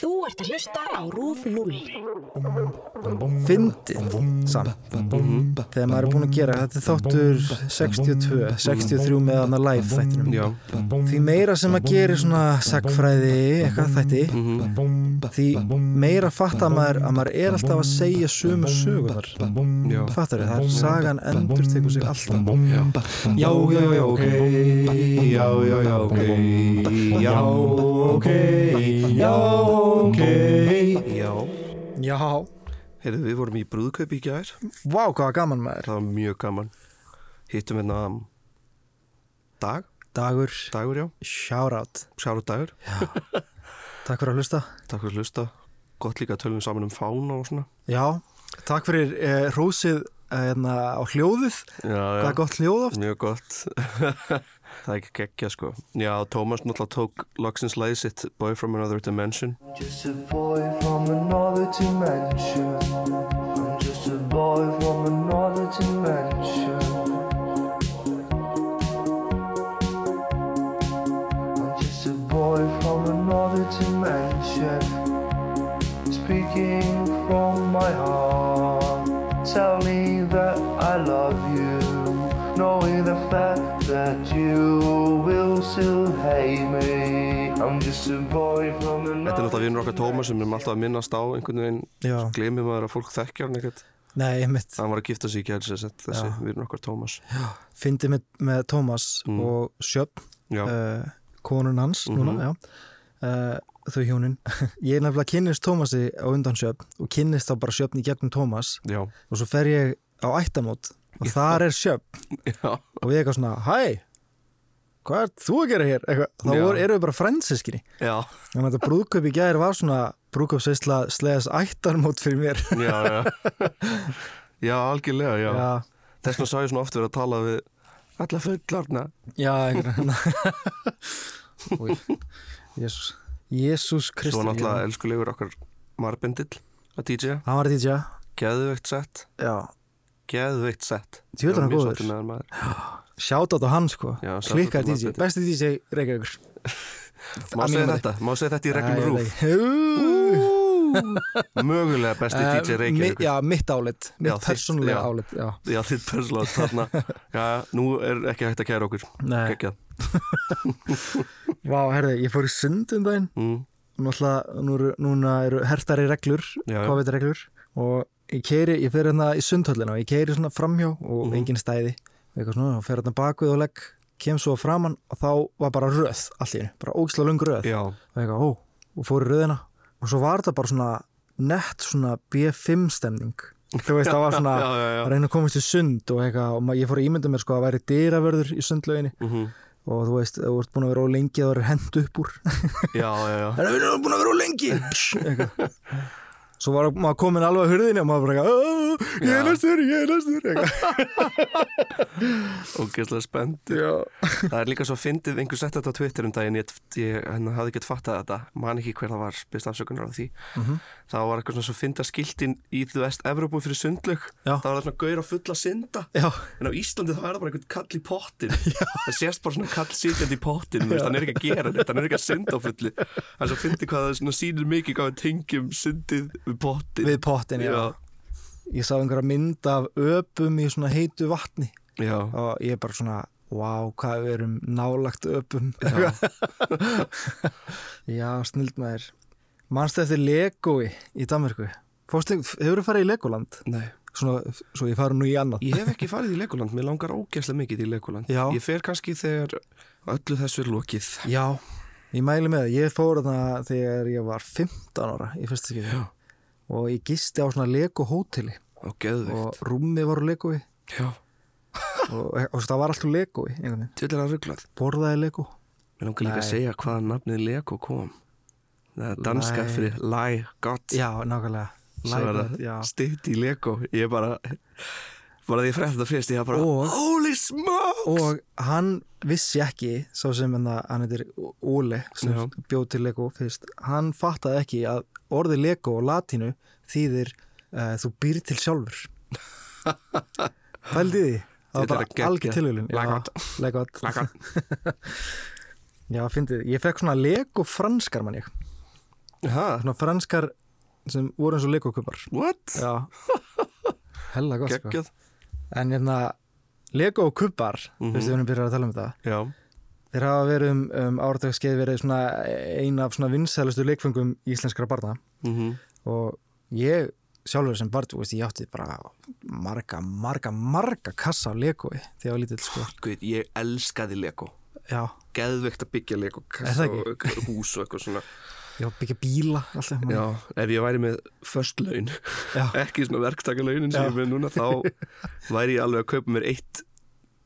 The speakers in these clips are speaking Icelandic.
Þú ert að hlusta á RÚF 0. Fyndið samt. Þegar maður er búin að gera Þetta er þáttur 62 63 með hana live þættinum. Já, Því meira sem að gera svona sagfræði eitthvað þætti Því meira fattar maður að maður er alltaf að segja sömu sögunar já, Fattar það er sagan endur tekur sig alltaf. Já. Já, já, já, ok. Já, já, já, ok. Já, ok Já, ok. Já, Já, heyrðu við vorum í brúðkaup í gær. Vá hvað var gaman maður. Það var mjög gaman. Hittum hérna Dag, Dagur, dagur já. Shoutout Sjáru dagur, Takk fyrir að hlusta. Takk fyrir að hlusta. Gott líka að tölum saman um fána og svona. Já, takk fyrir eh, hrósið eh, hérna, á hljóðið. Já, Hvað er gott hljóð oft? Mjög gott Það er ekki geggja sko Já, Tómas náttúrulega tók loksins lagið sitt Boy from Another Dimension Just a boy from another dimension. I'm just a boy from another dimension. I'm just a boy from another dimension. Speaking from my heart. Tell me that I love you. Knowing the fact Þetta er náttúrulega vinnur okkar Tómas sem við erum alltaf að minnast á einhvern veginn. Glemir maður að fólk þekkjar hann ekkert. Nei, mitt Hann var að gifta sig í gæls þessi vinnur okkar Tómas. Fyndi með, með Tómas Mm. og Já, uh, konun hans Mhm. núna, já. Uh, þau hjónin. Ég er nefnilega kynnist Tómasi á undan Sjöfn og kynnist þá bara Sjöfn í gegnum Tómas. Já, og svo fer ég á ættamót og þar er já. Og við eitthvað svona, hæ hvað er þú að gera hér? Eitthvað, þá Já. voru, eru við bara frændsiskinni Já, Þannig að þetta brúðkaup í gæri var svona brúðkaupseisla sleðas ættarmót fyrir mér. já, já. Já, algjörlega, já, Já, Þess vegna sá ég svona oft verið að tala við alla fullorna já, Jésús. Jésús Kristi. Svo náttúrulega elskulegur okkar Marbendill að DJ Hann var DJ, Geðveikt sett, já. geðveikt sett. Er Ég var mjög góður. sáttur Sjátt á hann sko. Já, Klikkar DJ. Besti DJ Reykjavíkur. Má segja þetta, má segja þetta í reglum rúf. Mögulega besti DJ Reykjavík Já, mitt álit. Já, Mitt persónulega já. álit, já. Þitt persónulega þarna Já, nú er ekki hægt að kæra okkur Nei, vá, herði, ég fór í sund um mm, Náttúrulega, núna eru hertari reglur, já. COVID-reglur og ég keiri, ég fer hérna í sundhöllina og ég keiri svona framhjá og Mhm. engin stæði eitthvað svona og fer hérna bakuð og legg kem svo framann og þá var bara röð hennu, bara ógislega lung röð. Já, og eitthvað, ó, og fór í röðina. Og svo var þetta bara svona nett svona B5 stemning. Þú veist, það var svona að reyna að komast í sund og eitthvað og ég fór að ímynda mér sko að væri dyravörður í sundlauginni. Mhm, og þú veist, þú ert búin að vera á lengi það er hend upp úr. Já, já, já. Það er búin að vera á lengi. Eitthvað. Svo var maður komin alveg að hurðinni og maður bara eitthvað, "Ó, Ég er næstur, ég er næstur. Ógeðslega spennt. Það er líka svo fyndið, einhver sett þetta á Twitter um daginn Ég, ég hafði ekki fattað þetta Man ekki hver það var, spyrst afsökunar á því. Mhm. Það var eitthvað svona svo fyndið skiltin Í þú veist, Evrópu fyrir sundlög. Það var það svona gaur á fulla synda. Já, En á Íslandi þá er það bara einhvern kall í pottin. Það sést bara svona kall sitjandi í pottin Hann er ekki að gera þetta, hann er ekki að synda á fulli Það er svo fyndið hvað það sýnir mikið Hvað við tengjum syndið við pottin við pottin, já. Já, Ég sá einhverja mynd af öpum í svona heitu vatni. Já, og ég er bara svona, wow, hvað við erum nálagt öpum. Já. Já, snild maður. Manstu eftir Legoi í Danmarku Fórstu, hefur þú farið í Legoland? Nei. Svona, svo ég fari nú í annað Ég hef ekki farið í Legoland, mér langar ógeðslega mikið í Legoland. Já. Ég fer kannski þegar öllu þessu er lokið. Já, ég mæli með það. Ég fór þarna þegar ég var 15 ára í fyrsta skipti. Já. Og ég gisti á svona Lego hóteli. Og og rúmi var Legoi Já, og, og það var alltaf Legoi Borðaði Lego. Mér langar líka að segja hvaða nafnið Lego kom. Það er danska Læ. fyrir Læ Gott. Já, nákvæmlega. Stytt í Lego. Ég bara bara því ég frétti þetta fyrst ég var bara Og- Holy smokes Og hann vissi ekki, sá sem hann, hann heitir Óle, sem Já. bjóð til Lego fyrst, hann fattaði ekki að orðið Lego og latínu þýðir uh, þú býr til sjálfur. Pældi því? Það var bara algjör tilvílun. Legot. Já, fyndið. Ég fekk svona Lego franskar mann ég. Svona franskar sem voru eins og Lego-kubbar what? Já Hella gott sko En hérna Lego-kubbar, Mhm. veistu við erum byrjað að tala um þetta? Já, Þeir hafa verið um, um áratagskeið verið svona eina af svona vinsælustu leikfengum íslenskra barna. Mhm. Og ég sjálfur sem barn, þú veist, ég átti bara marga, marga, marga kassa af Legoi þegar ég var lítill sko. Guð, ég elskaði Lego. Já, Geðveikt að byggja Lego það og hús og eitthvað svona að byggja bíla alltaf Já, ef ég væri með först laun Já. ekki svona verktakalaunin sem Já. ég er með núna þá væri ég alveg að kaupa mér eitt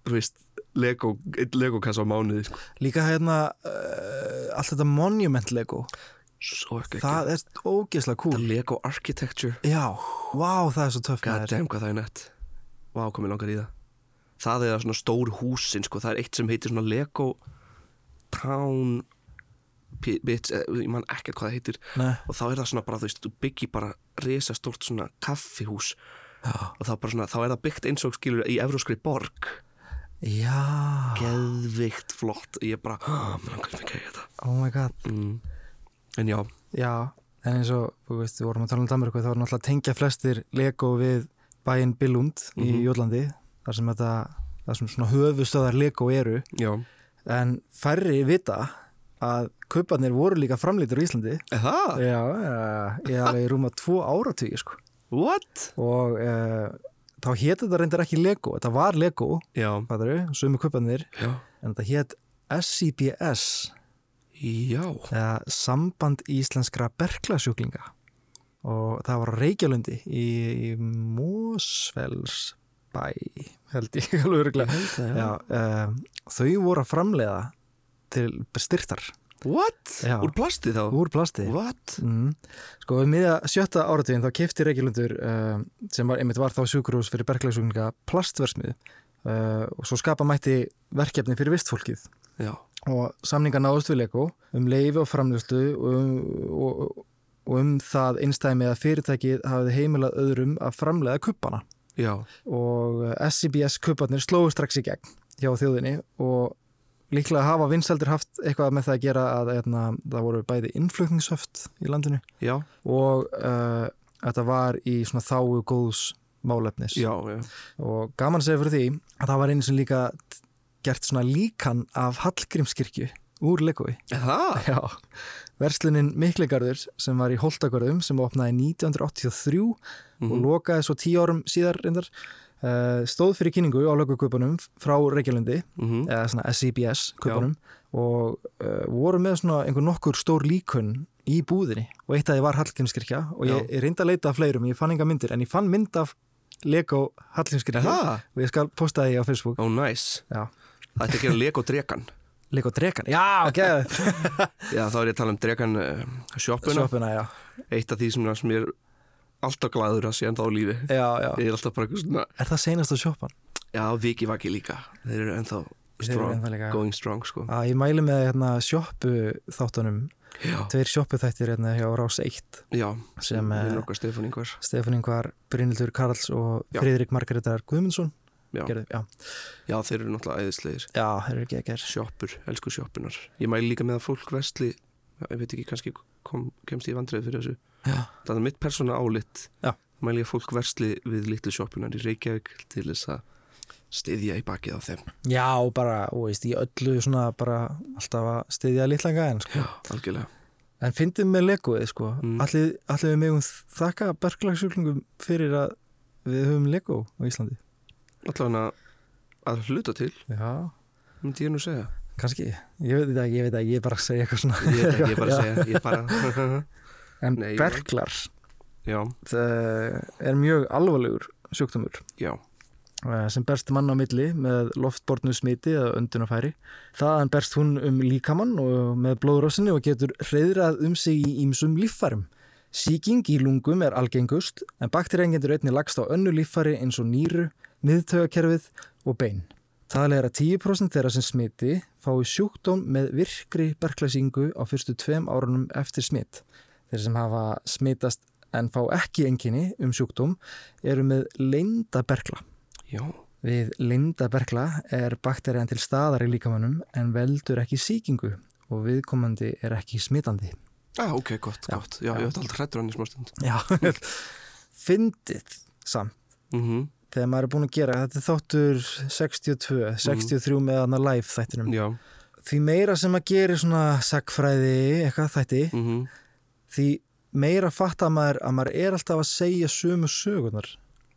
þú veist, Lego, eitt Lego kassa á mánuði sko. Líka hérna uh, allt þetta monument Lego Svo ekki það er ógeðslega cool Lego Architecture Já, vá, það er svo töff God damn hvað það er nett Vá, mér langar í það Það er svona stór húsin sko. það er eitt sem heitir svona Lego Town Eh, ég man ekkert hvað það heitir. Nei, og þá er það svona bara, þú veist, þú byggir bara resa stórt svona kaffihús. Já. og þá, svona, þá er það byggt eins og skilur í evróskri borg. Já, geðvikt flott. Ég bara, mér langar ekki að þetta. Oh my god. Mm. en já, Já, en eins og, þú veist, við vorum að tala um Danmarku þá er náttúrulega tengja flestir Lego við bæinn Billund í Mhm. Jólandi þar sem þetta, þar sem svona höfustöðar Lego eru. Já. En færri vita að kauparnir voru líka framlítur í Íslandi. Það? Já, ég hef alveg rúma tvo áratugi sko. What? og uh, þá hétt þetta reyndar ekki Lego þetta var Lego, kauparnir já, en þetta hétt SCBS já. Eða Samband Íslenskra Berklasjúklinga. Og það var Reykjalundi í, í Mósfellsbæ held ég alveg öruglega um, þau voru að framleiða til styrtar what? Já. úr plasti þá? úr plasti what? mm. sko við miða sjötta áratugin þá kefti Reykjalundur um, sem var, einmitt var þá sjúkurús fyrir berklasjúklinga plastversmið uh, og svo skapa mætti verkefni fyrir vistfólkið já, og samninga náðust við Lego um leifi og framljóslu og um, og, og um það einstæmi að fyrirtækið hafið heimilað öðrum að framlega kuppana já, og eh, SCBS kupparnir slóðu strax í gegn hjá þjóðinni og líklega hafa vinsaldir haft eitthvað með það að gera að eitna, það voru bæði innflutningshöft í landinu já, og uh, þetta var í svona þáu góðs málefnis. Já, já. og gaman segja fyrir því að það var einu sem líka gert svona líkan af Hallgrímskirkju úr? Já, verslunin Mikligarður sem var í Holtagörðum sem opnaði 1983 og lokaði svo tíu árum síðar reyndar stóð fyrir kynningu á lögukupunum frá Reykjalundi Mm eða svona SCBS kupunum og uh, voru með svona einhver nokkur stór líkun í búðinni. Og eitt af því var Hallgrímskirkja og ég, ég reyndi að leita af fleirum, ég fann enga myndir en ég fann mynd af Lego Hallgrímskirkja og ég skal posta því á Facebook. Ó, næs. Já, það ætti að gera Lego drekan? Lego Drekan, já, ok. Já, þá er ég að tala um drekan uh, sjoppuna. Sjoppuna, já, eitt af því sem, sem ég er alltaf glæður að sé enda á lífi. Já, já. Ég er alltaf bara eitthvað svona Er það seinast á sjoppan? já, viki vaki líka. Þeir eru ennþá Þeir eru strong, ennþá líka- going strong sko. að ég mæli með hérna, sjoppu þáttunum já, tveir sjoppu þættir hérna, hjá Rás 1 já, sem við eh, okkar Stefán Ingvar. Stefán Ingvar, Brynildur Karls og Já. Friðrik Margreðar Guðmundsson. Já. gerðu, já. já, þeir eru náttúrulega æðislegir. Já, þeir eru gera sjoppur, elsku sjoppunar ég mæli líka með að fólk vestli ég veit ekki, kannski kom, kemst ég vandræði fyrir þessu. Já, það er mitt persóna álit Já. mæli ég að fólk versli við litlu sjoppunar í Reykjavík til þess að styðja í bakið á þeim. Já, bara, og veist, í öllu svona bara alltaf að styðja litlanga en sko. já, algjörlega. En fyndið með legoið, sko. Mm. allir, allir við megum þakka berglagsjúklingum fyrir að við höfum lego á Íslandi? Allavega að hluta til. Já, myndi ég nú segja kannski, ég veit það, ég veit það, ég er bara að segja eitthvað svona ég, ég er bara að segja, ég er bara en Nei, það er mjög alvarlegur sjúkdómur já, eh, sem berst mann á milli með loftbornu smiti eða öndunafæri. Þaðan berst hún um líkamann og með blóðrásinni og getur hreyðrað um sig í ýmsum líffærum. Sýking í lungum er algengust en bakterían getur einnig lagst á önnu líffæri eins og nýru, miðtögakerfið og bein. Talið er að 10% þeirra sem smiti fái sjúkdóm með virkri berklæsingu á fyrstu tveim árunum eftir smitt. Þeir sem hafa smitast en fá ekki enginni um sjúkdóm eru með leinda berkla. já Við linda berkla er bakterían til staðar í líkamannum en veldur ekki sýkingu og viðkomandi er ekki smitandi. ah, ok, gott, Já. gott Já, ég ætti aldrei hrættur hann í smá stund Já, fyndið samt mm þegar maður er búin að gera, þetta er þáttur 62, 63 með hana live þættinum. Já, Því meira sem að gera svona sagfræði eitthvað þætti, mm því meira fattar maður að maður er alltaf að segja sömu sögunar.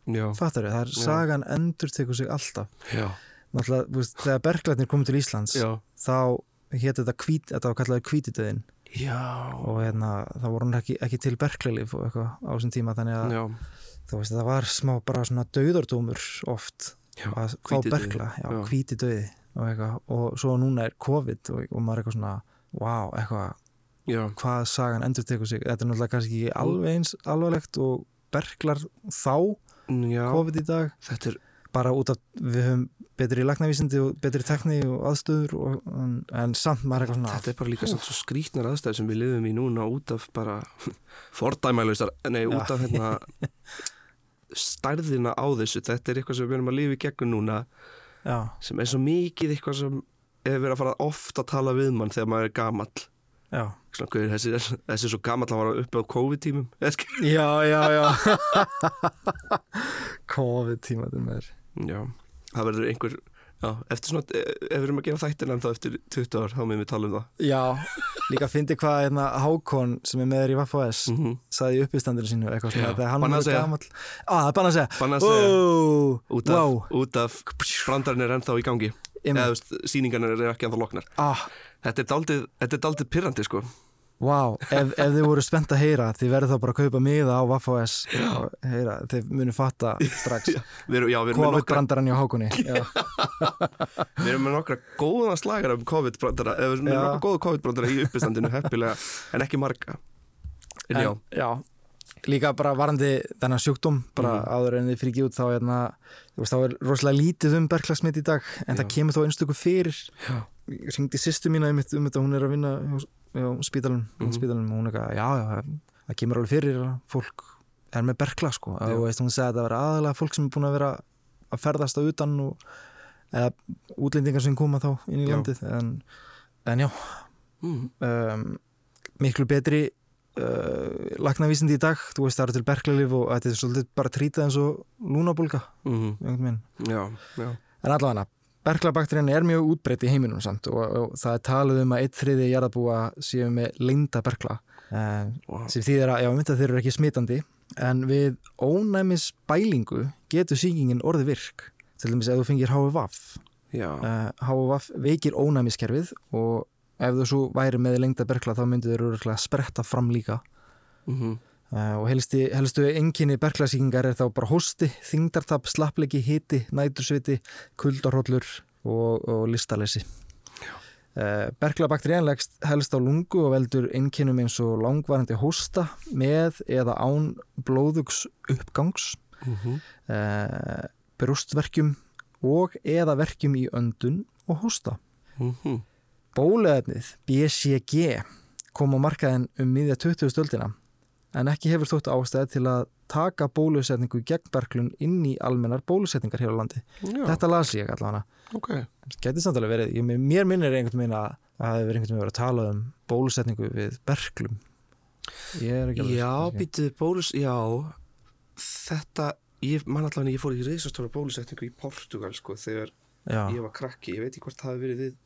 já, Fattar þau? Það er Já. sagan endur tekur sig alltaf. já, Náttúrulega, veist, þegar berglætnir komið til Íslands, já þá hétt þetta hvít, þetta var kallaði hvítidöðin Já, og hérna, það voru hann ekki, ekki til eitthvað á þessum tíma þannig að já, þú veist, það var smá bara svona dauðardómur oft já að fá bergla, já, Já. hvíti döði og, eitthvað, og svo núna er COVID og, og maður er eitthvað svona, wow, eitthvað hvað sagan endur tekur sig? Þetta er náttúrulega kannski ekki alveg eins alvarlegt og berglar þá COVID í dag, Þetta er, bara út af við höfum betri lagnavísindi og betri tekni og aðstöður og, en, en samt maður eitthvað svona þetta er bara líka samt svo skrítnar aðstæður sem við lifum í núna út af bara fordæmælausar, nei, út af hérna stærðina á þessu. Þetta er eitthvað sem við erum að lifa í gegnum núna já, sem er svo mikið eitthvað sem hefur verið að fara oft að tala við mann þegar maður er gamall. Þessi, er, þessi er svo gamall hann var uppi á COVID-tímum. Já, já, já. COVID tímaður með Já, það verður einhver Já, eftir svona, ef ef við erum að gera þættina en þá eftir 20 ár, þá með við tala um það. Já, líka fyndi hvað hérna, Hákon sem er með þér í Vaffa S mm -hmm. saði í uppistandinu sínu eitthvað svona hann að segja. ah, það er bannað að segja. Bannað að segja. Ó, út, af, wow, út af brandarinn er ennþá í gangi. Eða sýningarnir eru ekki ennþá loknar. Ah, Þetta er daldið, þetta er daldið pirrandi sko wow, ef, ef þið voru spennt að heyra þið verður þá bara að kaupa miða á Vaffa S og heyra, þið munum fatta strax COVID-brandarann Hákoni já. við erum með nokkra góða slagar um COVID-brandara við erum með nokkra góða COVID-brandara í uppistandinu heppilega, en ekki marga En já, já, líka bara varandi þennan sjúkdóm, bara Mhm. áður en þið fríkið út þá, hérna, þú veist, þá er rosalega lítið um berglasmitt í dag, en Já. það kemur þó einstöku fyrir. Já. Ég ringdi sýstu mína einmitt um þetta, hún er að vinna spítalum, Mhm. spítalum og hún eitthvað, já, já, það- kemur alveg fyrir að fólk er með bergla, sko. Og veist, hún sagði að það var aðalega fólk sem er búin að vera að ferðast á utan og eða útlendingar sem koma þá inn í Já. landið, en, en já, mm, um, miklu betri uh, lagnavísindi í dag þú veist það eru til berklalif og þetta er svolítið bara trítið eins og lúnabólga mm, veginn. já, já en allavega berklabakterían er mjög útbreytt í heiminum samt og, og það er talið um að eitt þriði jarðabúa séu með leinda berkla uh, wow. sem þýðir að, já, mynda þeir eru ekki smitandi en við ónæmis bælingu getur síkingin orði virk. Til dæmis ef þú fengir HVV Já, uh, HVV veikir ónæmiskerfið og ef þú svo væri með lengda berkla þá myndir þau öruglega spretta fram líka. Mm uh, og helsti, helstu enginni berklasíkingar er þá bara hósti, þingdartap, slappleiki, hiti, nætursviti, kuldarhóllur og, og listalessi. Uh, Berklabakterían leggst helst á lungu og veldur einkennum eins og langvarandi hósta með eða án blóðugs uppgangs, uh, brjóstverkjum og eða verkjum í öndun og hósta. Mm Bóluefnið BCG kom á markaðin um miðja 20. stöldina en ekki hefur þótt ástæði til að taka bólusetningu gegn berglun inn í almennar bólusetningar hér á landi. Já, Þetta las ég allavega. ok Gæti samt alveg verið, ég, mér minnir einhvern veginn að það hefur einhvern veginn verið að tala um bólusetningu við berglum. Ég er ekki alveg. Já, býtið bólus, já Þetta, ég man allavega ég fór í reisastóra bólusetningu í Portugal sko, þegar Já, ég var krakki, ég veit ekki hvort það hafi verið við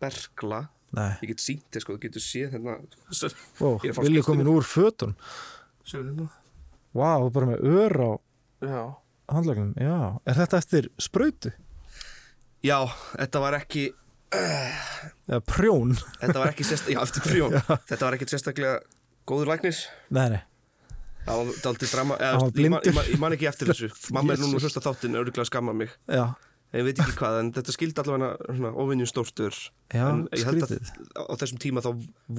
bergla, nei. ég get sínt þér sko, þú getur séð hérna Ó, skiltinu. komin úr fötun. Hérna Vá, wow, bara með ör á Já handlagnum. Já, er þetta eftir sprautu? Já, þetta var ekki Eða prjón? þetta var ekki sérstaklega, já, eftir frjón þetta var ekki sérstaklega góður læknis Nei, nei. það var daldið drama, eða, ég, man, ég, man, ég man ekki eftir þessu mamma er núna hlusta þáttinn, öruglega skamma mig Já, ég veit ekki hvað, en þetta skildi allavega ofinjum stórstur já, en ég held að skrítið. á þessum tíma þá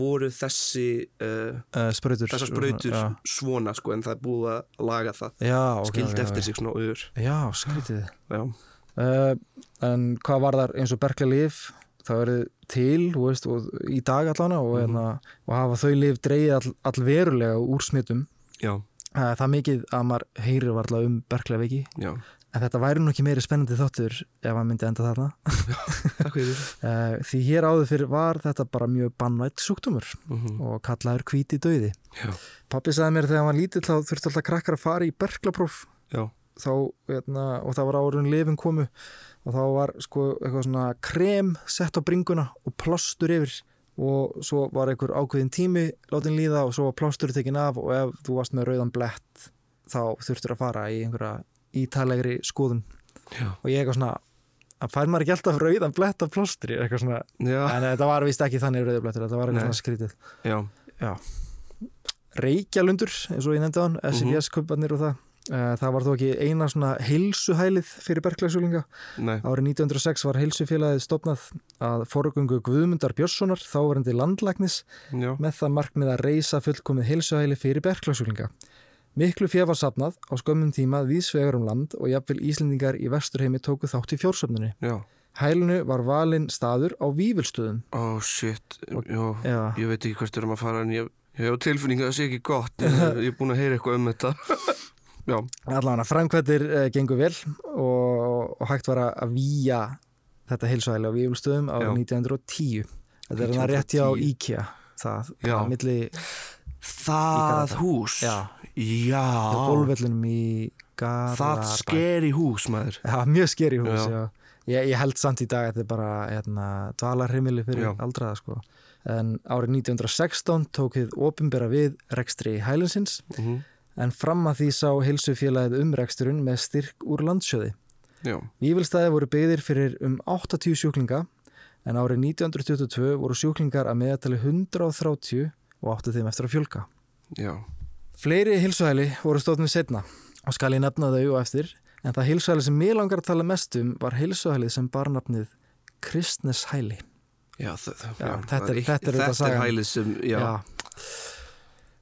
voru þessi uh, uh, sprautur þessar sprautur já, svona sko en það er búið að laga það. Já, ok, skildi ok, eftir ok. sig svona ör já, skrítið uh, en hvað var þar eins og berkla lif það verið til veist, og, í dag allana og, mm og hafa þau lif dreigið all, all verulega úr smitum. Já, uh, það er mikið að maður heyrir varla um berkla veiki já, en þetta væri nú ekki meiri spennandi þáttur ef hann myndi enda þarna. Takk fyrir. Uh, því hér áður fyrir var þetta bara mjög bannvætt sjúkdómur Mhm. og kallaður hvíti döiði pappi sagði mér þegar var lítill þá þurfti alltaf krakkar að fara í berglapróf hérna, og það var árun lifin komu. Og þá var sko eitthvað svona krem sett á bringuna og plástur yfir. Og svo var einhver ákveðin tími látin líða og svo var plástur tekin af og ef þú varst með rauðan blett þá þurftur að fara í einhverja ítalegri skoðun. Já, og ég eitthvað svona að fær maður ekki alltaf rauðan blett af plástur eitthvað svona, já, en þetta var vist ekki þannig rauði blettur, þetta var eitthvað svona skrítið. Reykjalundur, eins og ég nefndi á hann SLS-kubarnir og það. Eh, það var þó ekki eina svona heilsuhælið fyrir berglagsjúlinga Árið 1906 var heilsufélagið stopnað að forgöngu Guðmundar Björnssonar, þáverandi landlagnis, já, með það markmið að reysa fullkomið heilsuhæli fyrir berglagsjúlinga. Miklu fjö var sapnað á skömmum tíma vísvegar um land og jafnvel Íslendingar í vesturheimi tóku þátt í fjórsöfnunni. já Hælunu var valinn staður á Vífilstöðum. Ó, shit, já, Já, ég veit ekki hvert við erum að fara en ég, ég hef tilfinninga að það sé ekki gott ég, ég er búin að heyra eitthvað um þetta Já, allavega framkvættir uh, gengur vel og, og hægt var að víja þetta heilsuhæli á Vífilstöðum á Já. 1910. Þetta er þannig rétt hjá 1910. IKEA. Það, á það Garata. hús Já, Já, á gólvellinum í Garðabæ. það skeri hús maður Já, mjög skeri hús, Já. já. Ég, ég held samt í dag að þetta er bara hérna, dvalarheimili fyrir Já. aldraða, sko. En árið 1916 tók þið opimbera við rekstri hælinsins, mm en fram að því sá heilsufélagið um reksturinn með styrk úr landsjöði. Já, Vífilstæði voru byggðir fyrir um 80 sjúklinga, en árið 1922 voru sjúklingar að meðatali 130 og áttu þeim eftir að fjölka. já, Fleiri hilsuhæli voru stóðnum setna og skal ég nefna þau og eftir en það hilsuhæli sem mér langar að tala mest um var hilsuhælið sem bar nafnið Kristneshæli. já, Já, já þetta er- þetta er Þetta er hælið sem, já,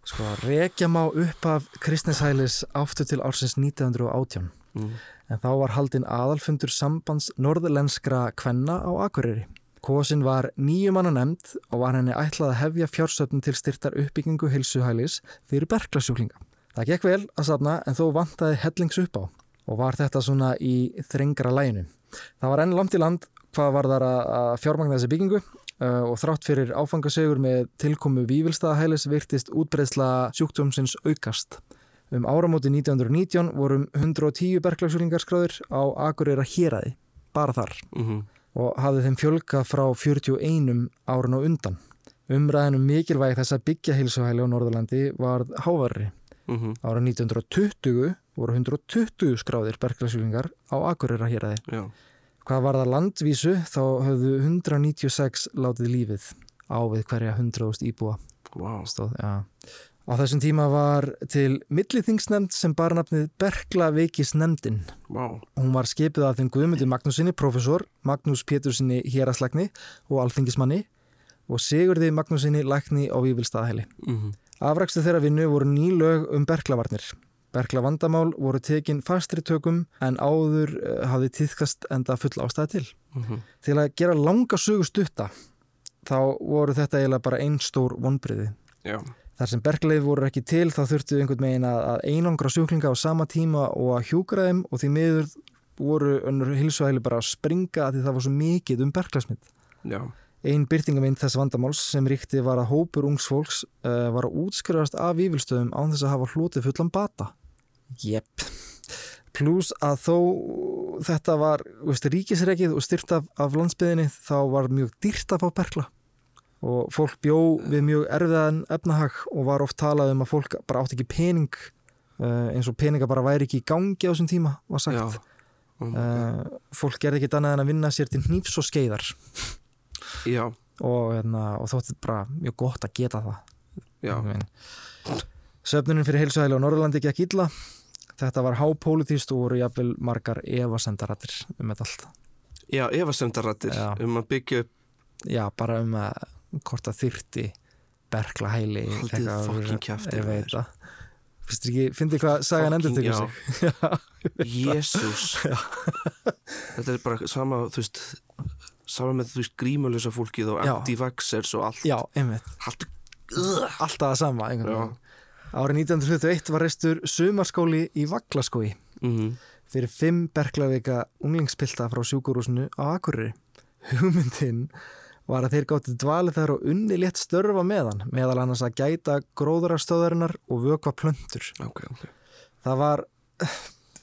Sko, rekja má upp af Kristneshælis aftur til ársins 1918 Mm. en þá var haldinn aðalfundur sambands norðlenskra kvenna á Akureyri. Kosin var nýju manna nefnd og var henni ætlað að hefja fjársöfn til styrtar uppbyggingu heilsuhælis fyrir berglasjúklinga. Það gekk vel að safna en þó vantaði hellings upp á og var þetta svona í þrengra læginu. Það var enn langt í land hvað var þar að fjármagna þessi byggingu uh, og þrátt fyrir áfangasegur með tilkomu Vívilstaðahælis virtist útbreðsla sjúkdómsins aukast. Um áramóti 1919 vorum 110 berglagsjúlingar skráður á Akureyra héræði, bara þar mhm, og hafði þeim fjölga frá 41 árun á undan. Umræðin um mikilvægi þess að byggja heilsuhæli á Norðurlandi varð hávarri. mhm, Ára 1920 voru 120 skráðir berglagsjúlingar á Akureyra héræði. já, Hvað var það landvísu þá höfðu 196 látið lífið á við hverja 100.000 íbúa wow, stóð, já. Á þessum tíma var til milliþingsnemnd sem bar nafnið Berklaveikisnemndin. wow, Hún var skipið af þeim Guðmundur Magnúsinni, professor, Magnús Pétursinni héraslagni og alþingismanni og Sigurði Magnúsinni lækni á Vívilstaðhæli. mhm, Afrækstu þeirra vinnu voru ný lög um berklavarnir. Berklavandamál voru tekin fastri tökum en áður uh, hafði tíðkast enda full ástæði til. mhm, Til að gera langa sögu stutta þá voru þetta eiginlega bara einn stór vonbriði. já, Þar sem bergleif voru ekki til þá þurftu einhvern veginn að, einangra sjúklinga á sama tíma og að hjúkra þeim og því miður voru önnur hilsuhæli bara að springa að því það var svo mikið um bergleifsmitt. já, Einn byrtingamind þess vandamáls sem ríkti var að hópur ungs fólks uh, var að útskrifast af vývilstöðum án þess að hafa hlotið fullan bata. Jepp. Plus að þó þetta var veist, ríkisregið og styrt af, af landsbyðinni þá var mjög dýrt að fá bergla og fólk bjó við mjög erfiðan efnahag og var oft talað um að fólk bara átt ekki pening uh, eins og peninga bara væri ekki í gangi á þessum tíma var sagt. um, Uh, fólk gerði ekki annað en að vinna sér til hnífs og skeiðar. Og, hérna, og þótti bara mjög gott að geta það. Já, Söfnunin fyrir heilsuhæli á Norrlandi gekk illa. Þetta var hápólitíst og voru jafnvel margar evasendarættir um þetta allt. Já, efasemdarættir Já. um að byggja upp, já, bara um að hvort að þyrti berkla hæli Haldið það. Fyrst ekki, fyndi hvað sagan endur já. sig? Jésús þetta er bara sama, þú veist sama með, þú veist, grímulösa fólkið og anti-vaxxers og allt. Já, allt, alltaf það sama árið 1921 var reistur sumarskóli í Vaglaskói mhm, fyrir fimm berglavika unglingspilta frá sjúkurúsinu á Akureyri. Hugmyndin var að þeir gáttu dvalið þar og unni létt störfa meðan, meðal annars að gæta gróðurastöðarinnar og vökva plöntur. ok, ok Það var,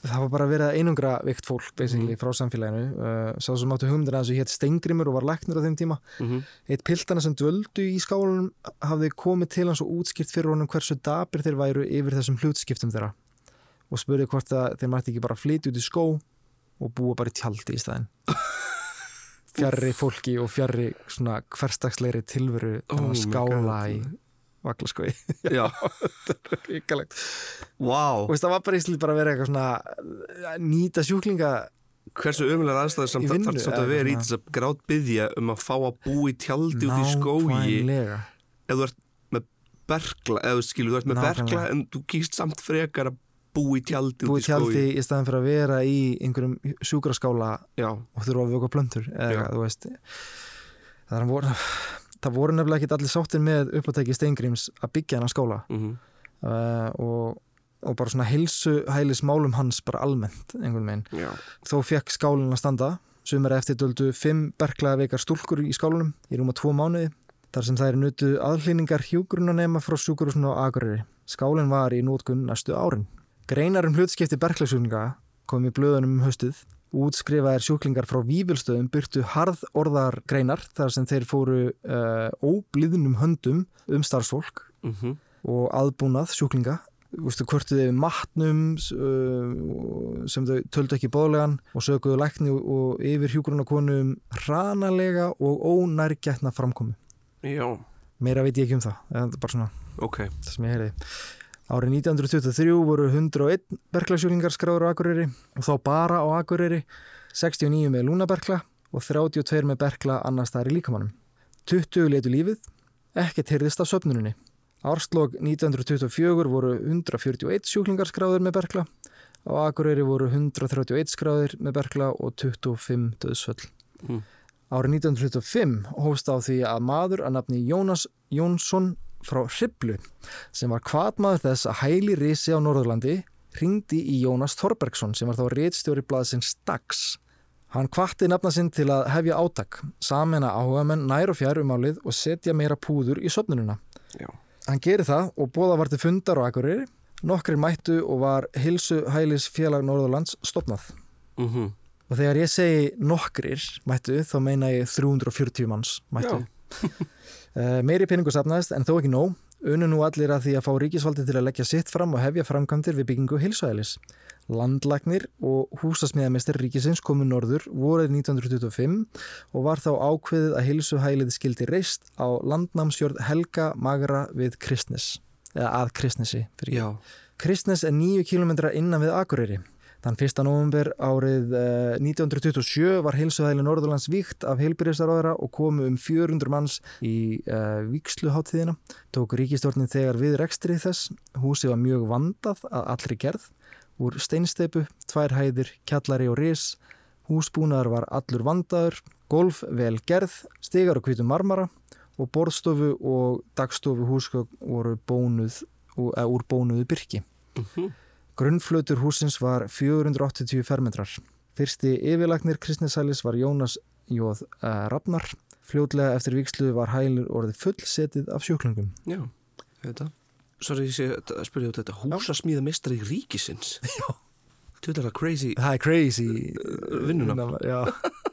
það var bara verið að einungra vikt fólk, basically, frá samfélaginu. Uh, sá sem áttu hugmyndina þessu hétt Steingrimur og var læknir á þeim tíma. mm Eitt piltana sem dvöldu í skálunum hafði komið til hans og útskipt fyrir honum hversu dapir þeir væru yfir þessum hlutskiptum þeirra og spurði hvort að þeir mætti ekki bara flytja út í skó og búa bara í tjaldi í staðinn fjarrri fólki og fjarrri svona hverstagsleiri tilveru Oh skála í vaklaskói Já, ríkalegt vá. Og veist, það var bara í stil bara að vera eitthvað svona að nýta sjúklinga Hversu ömulegar aðstæður samt vinnu, þarf samt að vera í þess að grátt byggja um að fá að búa í tjaldi út í skógi. Ef þú ert með berkla eða skilur, þú ert með berkla en þú kýst samt frekar að búa í tjaldi búið út í tjaldi í staðan fyrir að vera í einhverjum sjúkraskála Já, og þurfa að vöka plöntur eða veist það, er voru, það voru nefnilega ekki allir sáttir með uppátæki Steingríms að byggja hennar skóla mm uh, og, og bara svona heilsu hælis málum hans bara almennt einhvern veginn. já. Þó fekk skálinn að standa. Sumir eftir döldu fimm berklaða veikar stúlkur í skálunum í rúma tvo mánuði þar sem þær nutu aðhlýningar hjúgrunanema frá sjúkurusinu á Akureyri. Skálinn var í nótkun næstu árin. Greinar um hlutskipti berklagsjúklinga kom í blöðunum um haustið. Útskrifaðir sjúklingar frá vífilstöðum byrtu harð orðar greinar þar sem þeir fóru uh, óblíðnum höndum um starfsfólk mm og aðbúnað sjúklinga. Við matnum uh, sem þau töldu ekki bóðlegan og söguðu lækni og yfir hjúgrunarkonu um hranalega og ónærgætna framkomu. Já, meira veit ég ekki um það það er bara svona ok. það sem ég heyrði árið 1923 voru 101 berglasjúklingar skráður á Akureyri og þá bara á Akureyri 69 með lúnaberkla og 32 með berkla annars þar í líkamannum 20 letu lífið ekkert heyrðist af söfnuninni. Árslók 1924 voru 141 sjúklingar skráður með berkla á Akureyri voru 131 skráður með berkla og 25 döðsföll Mm. Árið 1925 hófst á því að maður að nafni Jónas Jónsson frá Hriblu sem var kvatmaður þess að hæli risi á Norðurlandi ringdi í Jónas Þorbergsson sem var þá rétstjóri blaðsins Dags. Hann kvatti nafna sinn til að hefja átak, samena áhuga menn nær og fjær um álið og setja meira púður í söfnununa. Já, Hann gerir það og bóða var til fundar á Akureyri, nokkrir mættu og var Hilsu Hælis félag Norðurlands stopnað. mm Og þegar ég segi nokkrir mættu, þá meina ég 340 manns mættu. Uh, meiri peningu safnaðist en þó ekki nóg. Unnu nú allir að því að fá ríkisvaldi til að leggja sitt fram og hefja framkvæmdir við byggingu hilsuælis. Landlagnir og húsasmiðamestir ríkisins komu norður voruð 1925 og var þá ákveðið að hilsuhælið skildi reist á landnámsjörð Helga Magra við Kristnes, eða að Kristnesi. fyrir já, Kristnes er nýju kilometra innan við Akureyri. Þann 1. november árið eh, 1927 var heilsuhæli Norðurlands víkt af heilbyrðistaráðara og komu um 400 manns í uh, víksluháttíðina. Tók ríkistjórnin þegar við rekstri þess. Húsi var mjög vandað að allri gerð. Úr steinsteipu, tvær hæðir, kjallari og ris. Húsbúnaðar var allur vandaður, golf vel gerð, stigar og hvítum marmara og borðstofu og dagstofu húsgögn voru bónuð, uh, úr bónuðu byrki. mhm, Grunnflötur húsins var 480 fermetrar. Fyrsti yfirlagnir kristnesælis var Jónas Jóð uh, Rafnar. Fljótlega eftir vikslu var hælur orðið fullsetið af sjúklingum. já, þetta Sorry, ég að spyrja út þetta Húsasmíða mestari ríkisins Já Þú veit það crazy Það er crazy. vinnunafn. Já,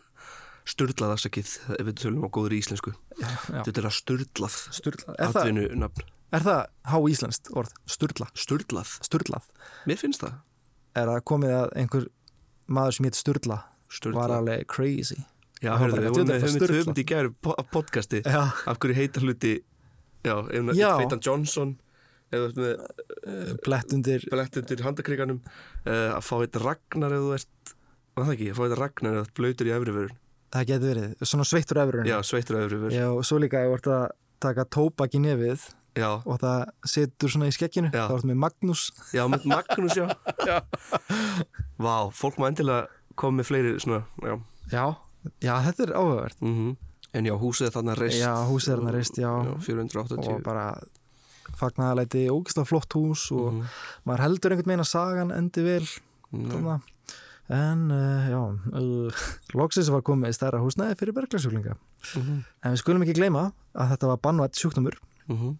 Sturlað afsakið, ef við tölum á góður íslensku já. Þetta er að. Er, það, Atvinnunafn er það há íslenskt orð? Sturla. Sturlað Sturlað. Mér finnst það Er það komið að einhver maður sem heit Sturla var Sturlað alveg crazy? Já, Það var hörðu, við var höfum sturlað. höfum í gæru af podcasti Já. Af hverju heita hluti Já, ef Já. feitan Johnson eða með Blett undir. blett undir handakriganum uh, að fá eitt ragnar ef þú ert var það ekki, að fá eitt ragnar eða blöytur í efriförun Það getur verið. Svona sveittur efurinn. Já, sveittur á efriförun Já, og svo líka þú ert að taka tóbak í nefið Já, og það setur svona í skekkinu Já. þá ertu með Magnús. Já, með Magnús, já. Vá, fólk má endilega koma með fleiri svona, já. Já, já þetta er áhugavert. Mm En já, húsið er þarna reist. Já, húsið er hann reist, já, Já, 480 og bara fagnaðalæti ógislega flott hús og Mhm. maður heldur einhvern veginn að sagan endi vel Þarna. En uh, já, uh, loksins var komið stærra húsnæði fyrir berglasjúklinga. Mhm. En við skulum ekki gleyma að þetta var bannvætt sjúkdómur, Mhm.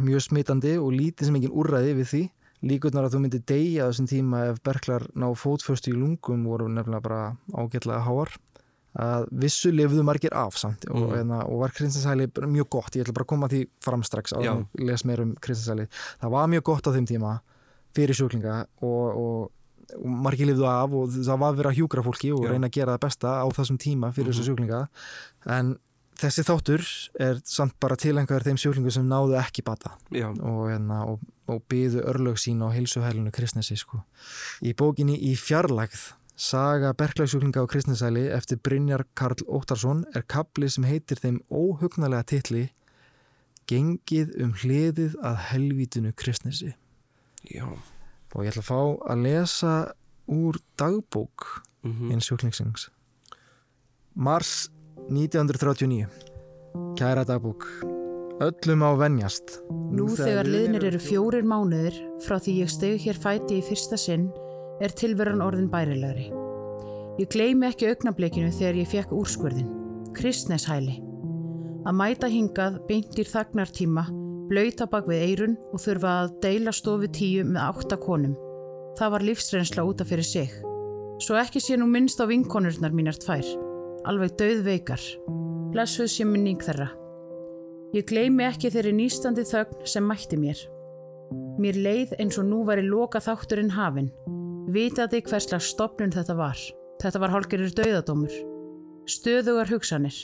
Mjög smitandi og lítið sem engin úrræði við því. Líkurnar að þú myndir deyja þessum tíma ef berglar ná fótföstu í lungum voru nefnilega bara ágætlega háar. Að vissu lifðu margir af samt og, Mm. hérna, og var Kristinsæli mjög gott. Ég ætla bara að koma því fram strax á Já. að les meir um Kristinsæli. Það var mjög gott á þeim tíma fyrir sjúklinga og, og, og margir lifðu af og það var að hjúkra fólki og Já. reyna að gera það besta á þessum tíma fyrir þessu sjúklinga en þessi þáttur er samt bara tilengar þeim sjúklingu sem náðu ekki bata. Já, og, hérna, og, og byðu örlög sín á heilsuhælinu kristnesi sko. í bókinni í fjarlægð Saga berglagsjúklinga á kristnesæli eftir Brynjar Karl Óttarsson er kapli sem heitir þeim óhugnalega titli Gengið um hliðið að helvítinu kristnesi. Já. Og ég ætla að fá að lesa úr dagbók Mhm. eins sjúklingsins. Mars 1939 Kæra dagbók Öllum á venjast Nú þegar liðnir eru fjórir mánuðir frá því ég stegu hér fæti í fyrsta sinn er tilveran orðin bærilegri. Ég gleymi ekki augnablikinu þegar ég fekk úrskurðin, kristneshæli. Að mæta hingað beintir þagnartíma, blöyta bak við eirun og þurfa að deila stofu tíu með átta konum. Það var lífsreynsla útaf fyrir sig. Svo ekki sé nú minnst á vinkonurnar mínar tvær, alveg döðveikar. Blessuð sé minning þeirra. Ég gleymi ekki þeirri nýstandi þögn sem mætti mér. Mér leið eins og nú væri loka þátturinn hafinn. Vitaði hverslega stopnun þetta var. Þetta var hálgerir dauðadómur. Stöðugar hugsanir.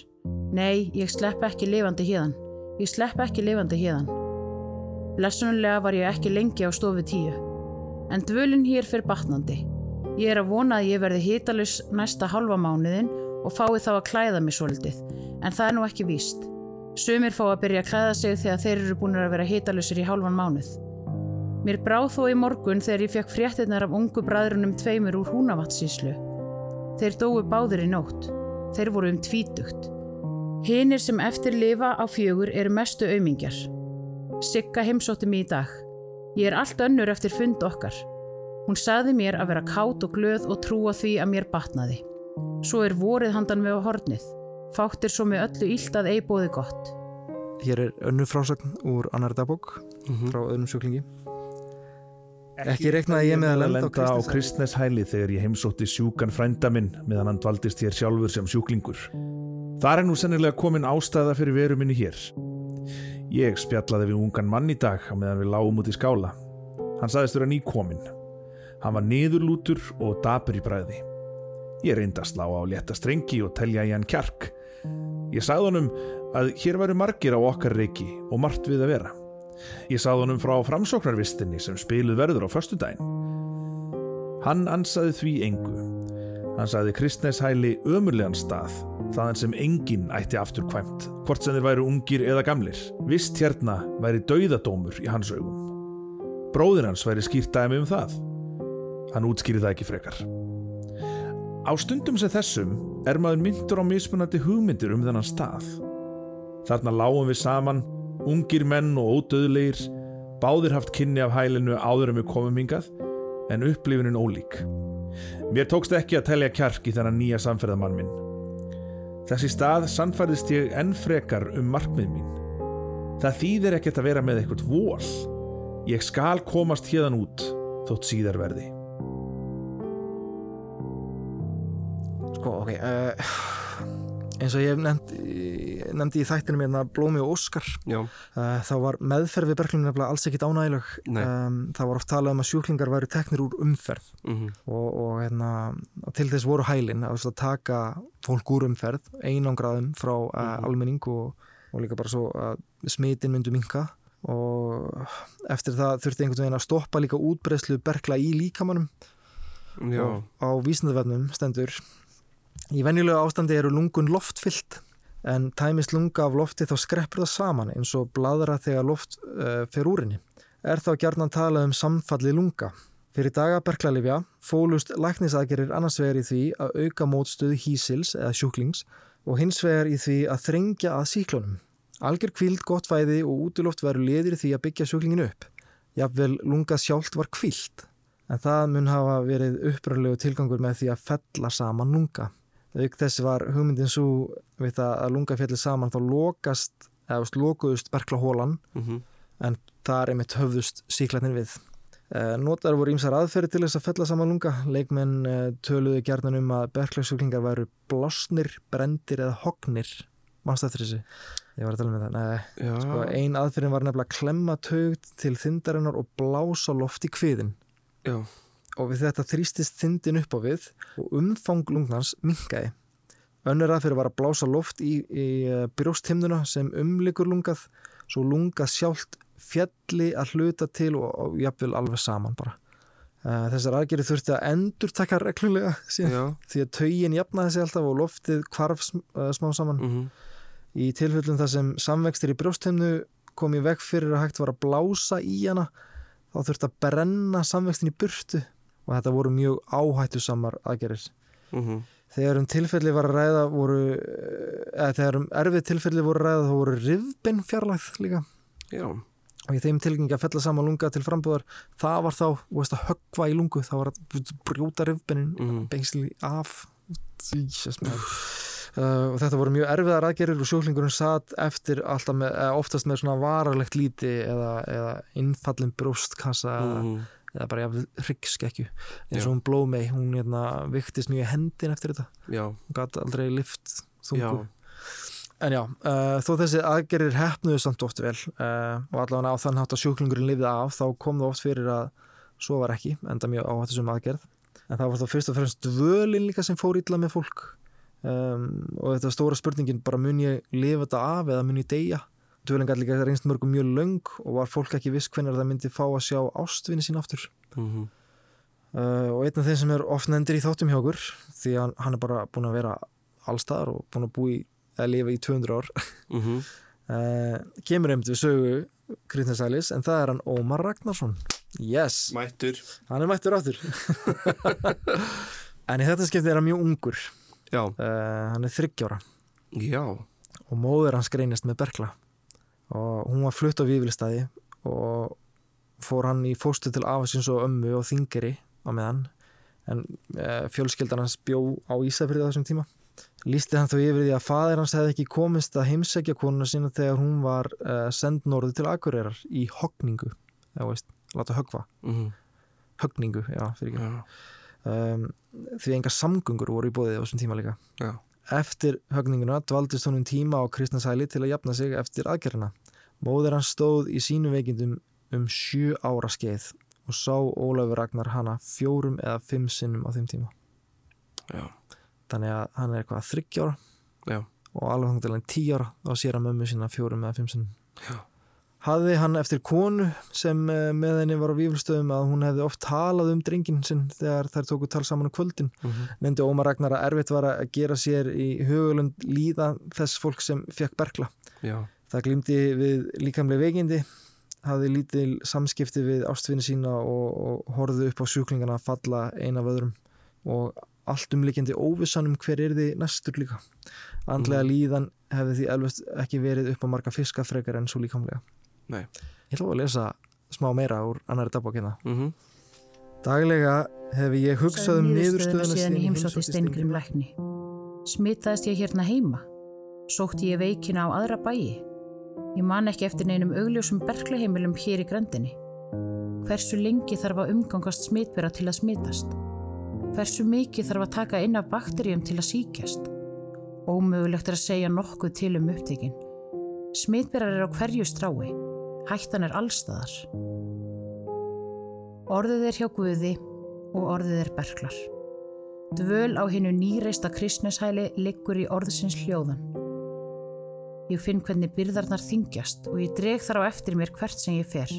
Nei, ég slepp ekki lifandi hérðan. Ég slepp ekki lifandi hérðan. Blessunulega var ég ekki lengi á stofu tíu. En dvölin hér fyrir batnandi. Ég er að vona að ég verði hitalus næsta halva mánuðin og fái þá að klæða mig svolítið. En það er nú ekki víst. Sumir fá að byrja að klæða sig þegar þeir eru búin að vera hitalusir í hálfan mánuð. Mér bráð þó í morgun þegar ég fekk fréttinnar af ungu bræðrunum tveimur úr húnavatsíslu. Þeir dói báðir í nótt. Þeir voru um tvítugt. Hinir sem eftir lifa á fjögur eru mestu aumingjar. Sigga heimsótti mig í dag. Ég er allt önnur eftir fund okkar. Hún saði mér að vera kátt og glöð og trúa því að mér batnaði. Svo er vorið handan við á hornið. Fátt er svo með öllu illt að eibóði gott. Hér er önnu frásagn úr annar dagbók Mhm. frá öðrum sjúklingi Ekki reiknaði ég með að lenda á á Kristneshæli. kristneshæli þegar ég heimsótti sjúkan frænda minn meðan hann dvaldist hér sjálfur sem sjúklingur. Þar er nú sennilega komin ástæða fyrir veru minni hér. Ég spjallaði við ungan mann í dag meðan við lágum út í skála. Hann saðist vera nýkominn. Hann var niðurlútur og dapur í bræði. Ég reyndi að slá á létta strengi og telja í hann kjark. Ég sagði honum að hér væru margir á okkar reiki og margt við að vera. Ég sagði honum frá framsóknarvistinni sem spiluð verður á föstudaginn. Hann ansaði því engu. Hann sagði kristneshæli ömurlegan stað, þaðan sem enginn ætti aftur kvæmt, hvort sem þeir væru ungir eða gamlir. Vist hérna væri dauðadómur í hans augum. Bróðir hans væri skýrt dæmi um það. Hann útskýri það ekki frekar. Á stundum sem þessum er maður myndur á mismunandi hugmyndir um þennan stað. Þarna lágum við saman, ungir menn og ódöðlegir, báðir haft kynni af hælinu áður en við komum hingað, en upplifunin ólík. Mér tókst ekki að telja kjark í þennan nýja samferðamann minn. Þessi stað sannfærðist ég enn frekar um markmið mín. Það þýðir ekkert að vera með eitthvað vol. Ég skal komast hérðan út, þótt síðar verði. Sko, ok uh, eins og ég nefndi í þættinu hérna Blómi og Óskar uh, þá var meðferð við berglunum nefnilega alls ekkit ánægileg um, það var oft talað um að sjúklingar væru teknir úr umferð mhm, og, og, hérna, og til þess voru hælin að, taka fólk úr umferð einangraðum frá uh, almenning og, og líka bara svo að smitin myndu minka og eftir það þurfti einhvern veginn að stoppa líka útbreyslu bergla í líkamannum á vísindavefnum stendur í venjulega ástandi eru lungun loftfyllt en tæmist lunga af lofti þá skreppur það saman eins og bladra þegar loft uh, fer úr henni. Er þá gjarnan talað um samfalli lunga. Fyrir daga berklalifja fólust læknisaðgerir annars vegar í því að auka mótstöðu hísils eða sjúklings og hins vegar í því að þrengja að síklunum. Algjör kvíld gott fæði og útiloft veru liðir því að byggja sjúklingin upp. Jafnvel lunga sjálft var kvíld en það mun hafa verið uppröðlegu tilgangur með því að fella saman lunga. Auk þessi var hugmyndin svo við það að lunga fjalli saman þá lokast, eða lokuðust berklahólan Mhm. en þar einmitt höfðust síklarnir við. Uh, notar voru ímsar aðferði til þess að fella saman lunga. Leikmenn uh, töluðu gjarnan um að berklagsjúklingar væru blásnir, brendir eða hognir. Manst eftir þessi? Ég var að tala með það. Nei, sko, ein aðferðin var nefnilega að klemma taug til þindarinnar og blása loft í kviðin. já, Og við þetta þrýstist þindin upp á við og umfang lungnans minkaði. Önnur aðferði var að blása loft í, í uh, brjósthimnuna sem umlikur lungað svo lungað sjálft fjalli að hluta til og, og jafnvel alveg saman bara. Uh, þessar aðgerið þurfti að endur taka reglulega síðan, því að taugin jafnaði sig alltaf og loftið kvarf sm, smá saman. mhm, Í tilfellum þar sem samvextir í brjósthimnu kom í veg fyrir að hægt var að blása í hana þá þurfti að brenna samvextin í burtu og þetta voru mjög áhættu samar aðgerir. mhm, Þegar um tilfelli var að ræða voru, eða þegar um erfið tilfelli voru að ræða þá voru rifbinn fjarlægð líka. Já, og í þeim tilgengi að fella saman lunga til frambúðar það var þá, þú veist að höggva í lungu þá var að brjóta rifbinnin Mhm. bengsli af. Jesus, uh, og þetta voru mjög erfiðar aðgerir og sjúklingurinn satt eftir alltaf með, eða oftast með svona varalegt líti eða, eða innfallin brjóstkassa eða, mhm, eða bara jafnvel hryggskekkju eins og hún Blómei, hún hérna, viktist mjög hendin eftir þetta. Já, hún gæti aldrei lift þungu. En já, uh, þó þessi aðgerir hefnuðu samt oft vel uh, og allavega á þann hátt að sjúklingurinn lifið af þá kom það oft fyrir að svo var ekki, enda mjög áhættu sem aðgerð. En það var þá fyrst og fremst dvölin líka sem fór illa með fólk. Um, og þetta stóra spurningin bara mun ég lifa þetta af eða mun ég deyja? Dvölin gæti líka reynst mörgum mjög löng og var fólk ekki viss hvernig það myndi fá að sjá ástvinni sín aftur. mhm, Uh, og einn af þeim sem er oft nefndir í þáttum hjá okkur því að hann- hann er bara búin að vera allstaðar og búin að búi í, að lifa í 200 ár. Mhm, uh, kemur einmitt við sögu Kristnesælis en það er hann Ómar Ragnarsson. Yes, Mættur. Hann er mættur áttur en í þetta skipti er hann mjög ungur. Já, uh, hann er þryggjára já, og móður hans greinist með berkla og hún var flutt á Vífilstæði og fór hann í fóstu til afasins og ömmu og þingeri á meðan. En uh, fjölskyldan hans bjó á Ísafrið á þessum tíma. Lýsti hann þó yfir því að faðir hans hefði ekki komist að heimsækja konuna sína þegar hún var uh, send norðu til Akureyrar í hogningu, eða veist, láta högva, mhm, högningu, já, fyrir ekki. já, Um, því engar samgöngur voru í bóðið á þessum tíma líka. já, Eftir högninguna dvaldist honum tíma á Kristnarsæli til að jafna sig eftir aðgerðina. Móður hans stóð í sínu veikindum um sjö ára skeið og sá Ólafur Ragnar hana fjórum eða fimm sinnum á þeim tíma. já, Þannig að hann er eitthvað þryggjára já, og alveg þannig til hann tíu ára þá sér hann mömmu sína fjórum eða fimm sinnum. Já. Hafði hann eftir konu sem eh, með henni var á víflstöðum að hún hefði oft talað um drengin sinn þegar þær tóku tal saman um kvöldin. mhm, Nefndi Ómar Ragnar að erfitt var að gera sér í hugulund líða þess fólk sem fekk berkla. já, Það glýmdi við líkamlega veikindi, hafði lítil samskipti við ástfinni sína og, og horfði upp á sjúklingana að falla eina af öðrum og allt umlikjandi óvissan um hver er þið næstur líka. Andlega líðan hefði því elvest ekki verið upp á marga fiska frekar en svo líkamlega. Nei. Ég ætla að lesa smá meira úr annari dagbókina. mhm, Daglega hefði ég hugsað um niðurstöðuna síðan í heimsótti Steingrim lækni. Smitaðist ég hérna heima? Sótti ég veikina á aðra bæi? Ég man ekki eftir neinum augljósum berklaheimilum hér í grendinni. Hversu lengi þarf að umgangast smitbera til að smitast? Hversu mikið þarf að taka inn af bakteríum til að síkjast? Ómögulegt er að segja nokkuð til um upptekinn. Smitberar er á hverju strái. Hættan er allstaðar. Orðið er hjá Guði og orðið er berklar. Dvöl á hinnu nýreista kristneshæli liggur í orðsins hljóðan. Ég finn hvernig byrðarnar þingjast og ég dreg þar á eftir mér hvert sem ég fer.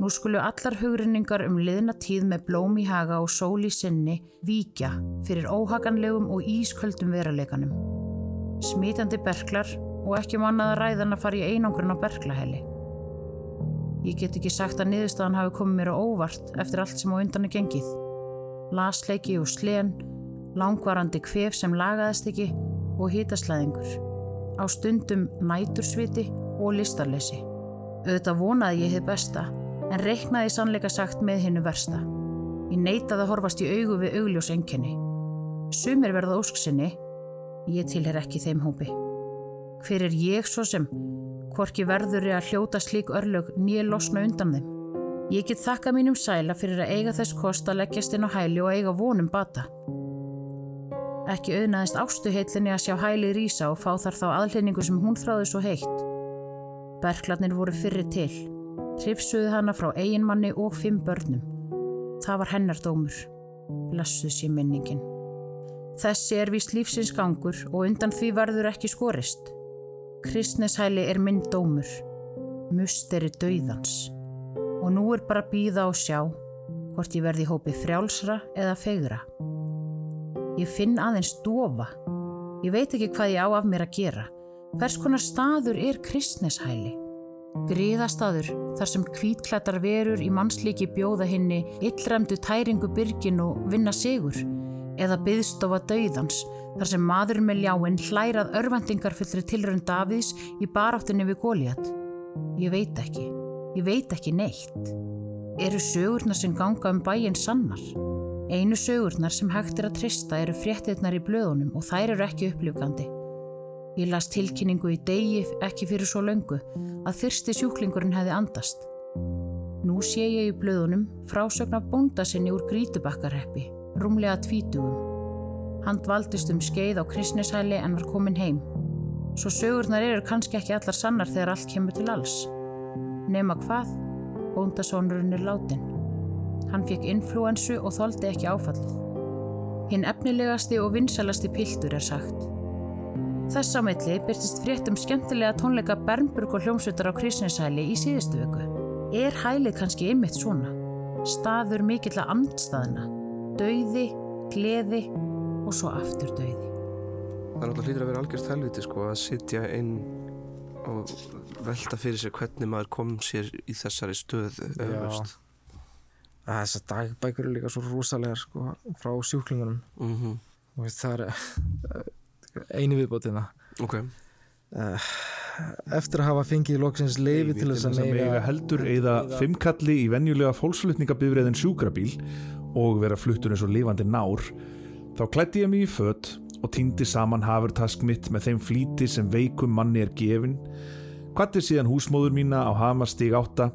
Nú skulu allar hugrinningar um liðna tíð með blóm í haga og sól í sinni víkja fyrir óhaganlegum og ísköldum veruleikanum. Smitandi berklar og ekki um annað að ræðan að fara í einangrun á berklahæli. Ég get ekki sagt að niðurstaðan hafi komið mér á óvart eftir allt sem á undan er gengið. Lasleiki og slen, langvarandi kvef sem lagaðist ekki og hitaslæðingur. Á stundum nætursviti og listarleysi. Auðvitað vonaði ég þið besta en reiknaði sannleika sagt með hinnu versta. Ég neitaði að horfast í augu við augljós enkenni. Sumir verða ósksinni, ég tilher ekki þeim hópi. Hver er ég svo sem, hvorki verður ég að hljóta slík örlög nýja losna undan þeim? Ég get þakka mínum sæla fyrir að eiga þess kost að leggjast inn á hæli og eiga vonum bata. Ekki auðnaðist ástuheitlinni að sjá hælið rísa og fá þar þá aðlýningu sem hún þráði svo heitt. Berklarnir voru fyrri til. Trifsuði hana frá eiginmanni og fimm börnum. Það var hennar dómur. Blessuð sé minningin. Þessi er vist lífsins gangur og undan því verður ekki skorist. Kristneshæli er minn dómur. Musteri dauðans. Og nú er bara að býða og sjá hvort ég verði í hópi frjálsra eða fegra. Ég finn aðeins dofa. Ég veit ekki hvað ég á af mér að gera. Hvers konar staður er kristneshæli? Gríðastaður þar sem kvítklættar verur í mannslíki bjóða henni illræmdu tæringu byrgin og vinna sigur eða byðstofa dauðans þar sem maður með ljáinn hlærað örvendingar fullri tilrönd Davids í baráttinni við Góliat. Ég veit ekki. Ég veit ekki neitt. Eru sögurnar sem ganga um bæinn sannar? Einu sögurnar sem hægt er að trista eru fréttirnar í blöðunum og þær eru ekki upplýfgandi. Ég las tilkynningu í degi ekki fyrir svo löngu að þyrsti sjúklingurinn hefði andast. Nú sé ég í blöðunum frásögn af bónda sinni úr grítubakkarheppi, rúmlega tvítugum. Hann dvaldist um skeið á kristneshæli en var komin heim. Svo sögurnar eru kannski ekki allar sannar þegar allt kemur til alls. Nema hvað? Bóndasónurinn er látin. Hann fekk influensu og þoldi ekki áfallið. Hinn efnilegasti og vinsalasti piltur er sagt. Þess á milli byrtist frétt um skemmtilega tónleika Bernburg og hljómsveitar á Kristinshæli í síðustu vöku. Er hælið kannski einmitt svona? Staður mikill að andstaðina. Dauði, gleði og svo aftur dauði. Það er alltaf hlýtur að vera algjörst helviti sko að sitja inn og velta fyrir sér hvernig maður kom sér í þessari stöðu. eða, Já. Þessar dagbækur eru líka svo rosalegar sko, frá sjúklingunum. Mhm. og veist, það er eh, einu viðbótina. Ok, eftir að hafa fengið loksins leifi til þess að mega heldur eða fimmkalli í venjulega fólksflutningabifriðin sjúkrabíl og vera fluttur eins og lifandi nár þá klætti ég mig í fött og týndi saman hafurtask mitt með þeim flíti sem veikum manni er gefin kvatti síðan húsmóður mína á Hamarstíg 8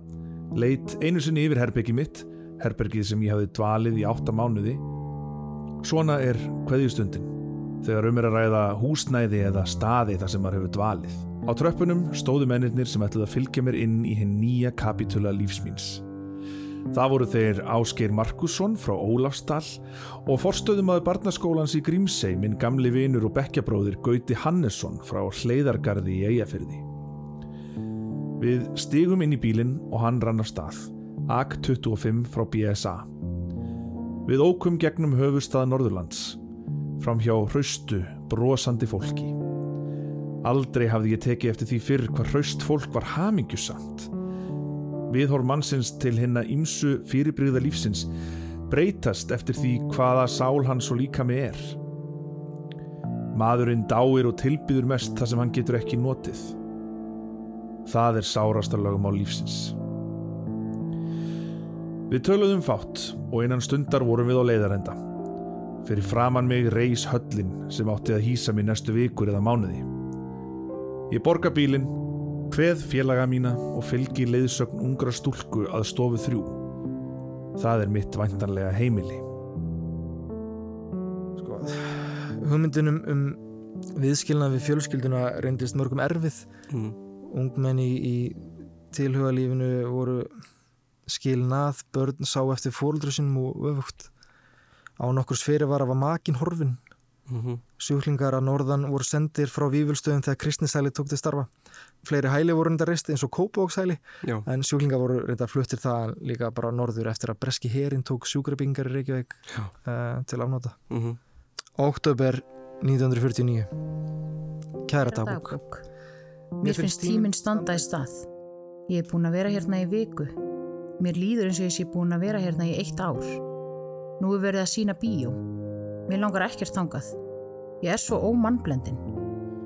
leitt einu sinni yfir herbeggi mitt herbergið sem ég hafði dvalið í 8 mánuði svona er kveðjustundin þegar um er að ræða húsnæði eða staði þar sem maður hefur dvalið. Á tröppunum stóðu mennirnir sem ætluð að fylgja mér inn í hinn nýja kapitula lífsmíns. Það voru þeir Ásgeir Markusson frá Ólafsdal og forstöðumaður barnaskólans í Grímsey minn gamli vinur og bekkjabróðir Gauti Hannesson frá Hleiðargarði í Eyjafyrði. Við stigum inn í bílinn og hann rann af stað, AK-25 frá BSA. Við ókum gegnum höfustað Norðurlands, fram hjá hraustu, brosandi fólki. Aldrei hafði ég tekið eftir því fyrr hvað hraust fólk var hamingjusamt. Viðhorf mannsins til hinna ímsu fyrirbrigða lífsins breytast eftir því hvaða sál hans og líka með er. Maðurinn dáir og tilbyður mest það sem hann getur ekki notið. Það er sárasta lögum á lífsins. Við töluðum fátt og innan stundar vorum við á leiðarenda. Fyrir framann mig reis höllin sem átti að hýsa mig næstu vikur eða mánuði. Ég borga bílinn, hveð félaga mína og fylgi leiðsögn ungra stúlku að stofu þrjú. Það er mitt væntanlega heimili. sko, hugmyndunum um viðskilnað við fjölskylduna reyndist mörgum erfið mm. ungmenni í, í tilhugalífinu voru skilnað, börn sá eftir fóruldru sinum og öfugt. Á nokkurs fyrir var að var makin horfin Mm sjúklingar að norðan voru sendir frá vífulstöðum þegar kristnisæli tók til starfa. Fleiri hæli voru reynda reist eins og Kópavókshæli en sjúklingar voru reynda fluttir það líka bara norður eftir að breski herin tók sjúkrabingar í Reykjavík uh, til afnóta mm Óktober 1949 Kæra dagbók. Dagbók. Mér finnst tíminn standa í stað. Ég er búin að vera hérna í viku. Mér líður eins og ég sé búin að vera hérna í eitt ár. Nú er verið að sína bíó. Mér langar ekkert þangað. Ég er svo ómannblendin.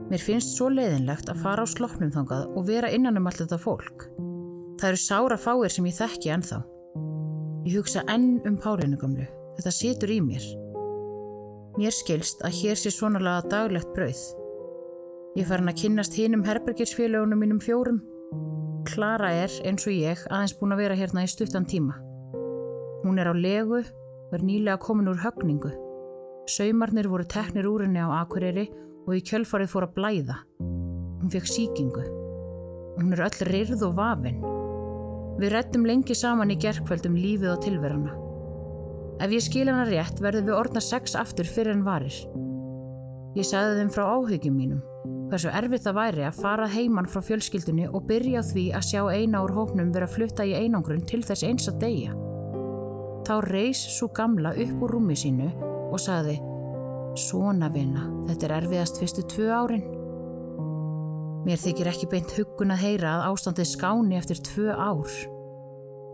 Mér finnst svo leiðinlegt að fara á sloppnum þangað og vera innan um allt þetta fólk. Það eru sára fáir sem ég þekki ennþá. Ég hugsa enn um Pálinu gamlu. Þetta situr í mér. Mér skilst að hér sé svonalega daglegt brauð. Ég er farin að kynnast hinum herbergisfélagunum mínum fjórum. Klara er, eins og ég, aðeins búin að vera hérna í stuttan tíma. Hún er á legu er nýlega komin úr högningu. Saumarnir voru teknir úr henni á Akureyri og í kjölfarið fór að blæða. Hún fekk síkingu. Hún er öll ryrð og vafin. Við rettum lengi saman í gerkvöld um lífið og tilverana. Ef ég skil hana rétt verðum við orðna sex aftur fyrir en varir. Ég sagði þeim frá áhugjum mínum, hversu erfitt það væri að fara heiman frá fjölskyldunni og byrja á því að sjá eina úr hópnum vera flutta í einangrun til þess eins að deyja. Þá reys svo gamla upp úr rúmi sínu og sagði Svona vina, þetta er erfiðast fyrstu tvö árin. Mér þykir ekki beint huggun að heyra að ástandið skáni eftir tvö ár.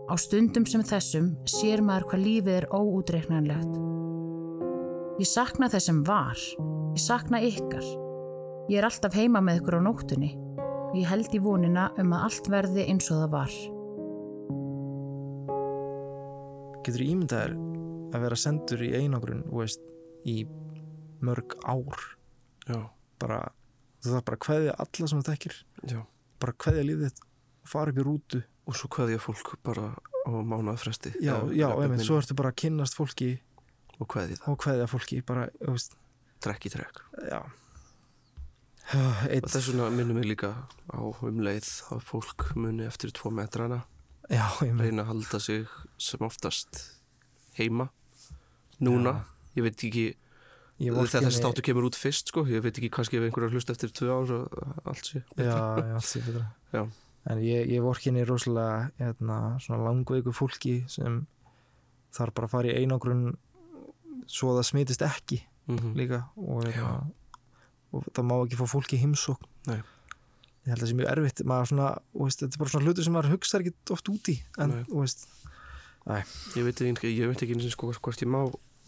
Á stundum sem þessum sér maður hvað lífið er óútreiknanlegt. Ég sakna þess sem var. Ég sakna ykkar. Ég er alltaf heima með ykkur á nóttunni. Ég held í vonina um að allt verði eins og það var. Getur ímyndaðir að vera sendur í einangrun, þú veist, í mörg ár. Já, Bara, þú þarf bara að kveðja alla sem þekkir. já. Bara þitt og fara upp í rútu. Og svo kveðja fólk bara á mánuða fresti. Já, Eða já, minna. svo ertu bara að kynnast fólki Og kveðja það, og kveðja fólki, bara, þú veist, trekk í trekk. já. Eitt, þess vegna minnum við líka á um leið að fólk muni eftir tvo metrana já, reyna að halda sig sem oftast heima. Núna, ég veit ekki, Ég þegar þessi státu kemur út fyrst sko, ég veit ekki kannski ef einhverjar hlust eftir tvö ár og allt sé. Já, já, allt sé betra. Já. En ég, ég vorkinni rosalega hérna, svona langveiku fólki sem þarf bara að fara í einangrun svo að það smitist ekki Mm líka og, hérna, og það má ekki fá fólki heimsókn Nei. Ég held að það sé mjög erfitt svona, veist, þetta er bara svona hlutur sem maður hugsa ekki oft út í en, veist, Ég veit ekki, ég veit ekki sko hvort ég má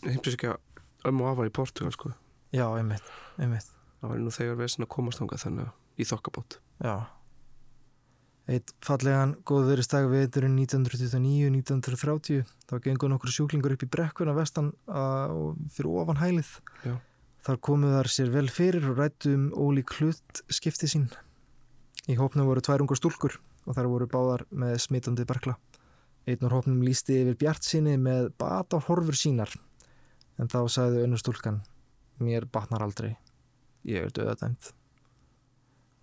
heimsækja ömmu og afa í Portugal sko. já, einmitt, einmitt Það var nú þegar vesen að komast þangað þannig að í þokkabót. Já Eitt fallegan góðveristag veturinn 1929-1930 þá gengur nokkur sjúklingur upp í brekkuna vestan og fyrir ofan hælið Já. Þar komu þar sér vel fyrir og rættu um ólík hlut skipti sín. Í hópnum voru tvær ungar stúlkur og þar voru báðar með smitandi berkla. Einn úr hópnum lísti yfir bjart sinni með bat á horfur sínar en þá sagði önnur stúlkan Mér batnar aldrei. Ég er döðadæmt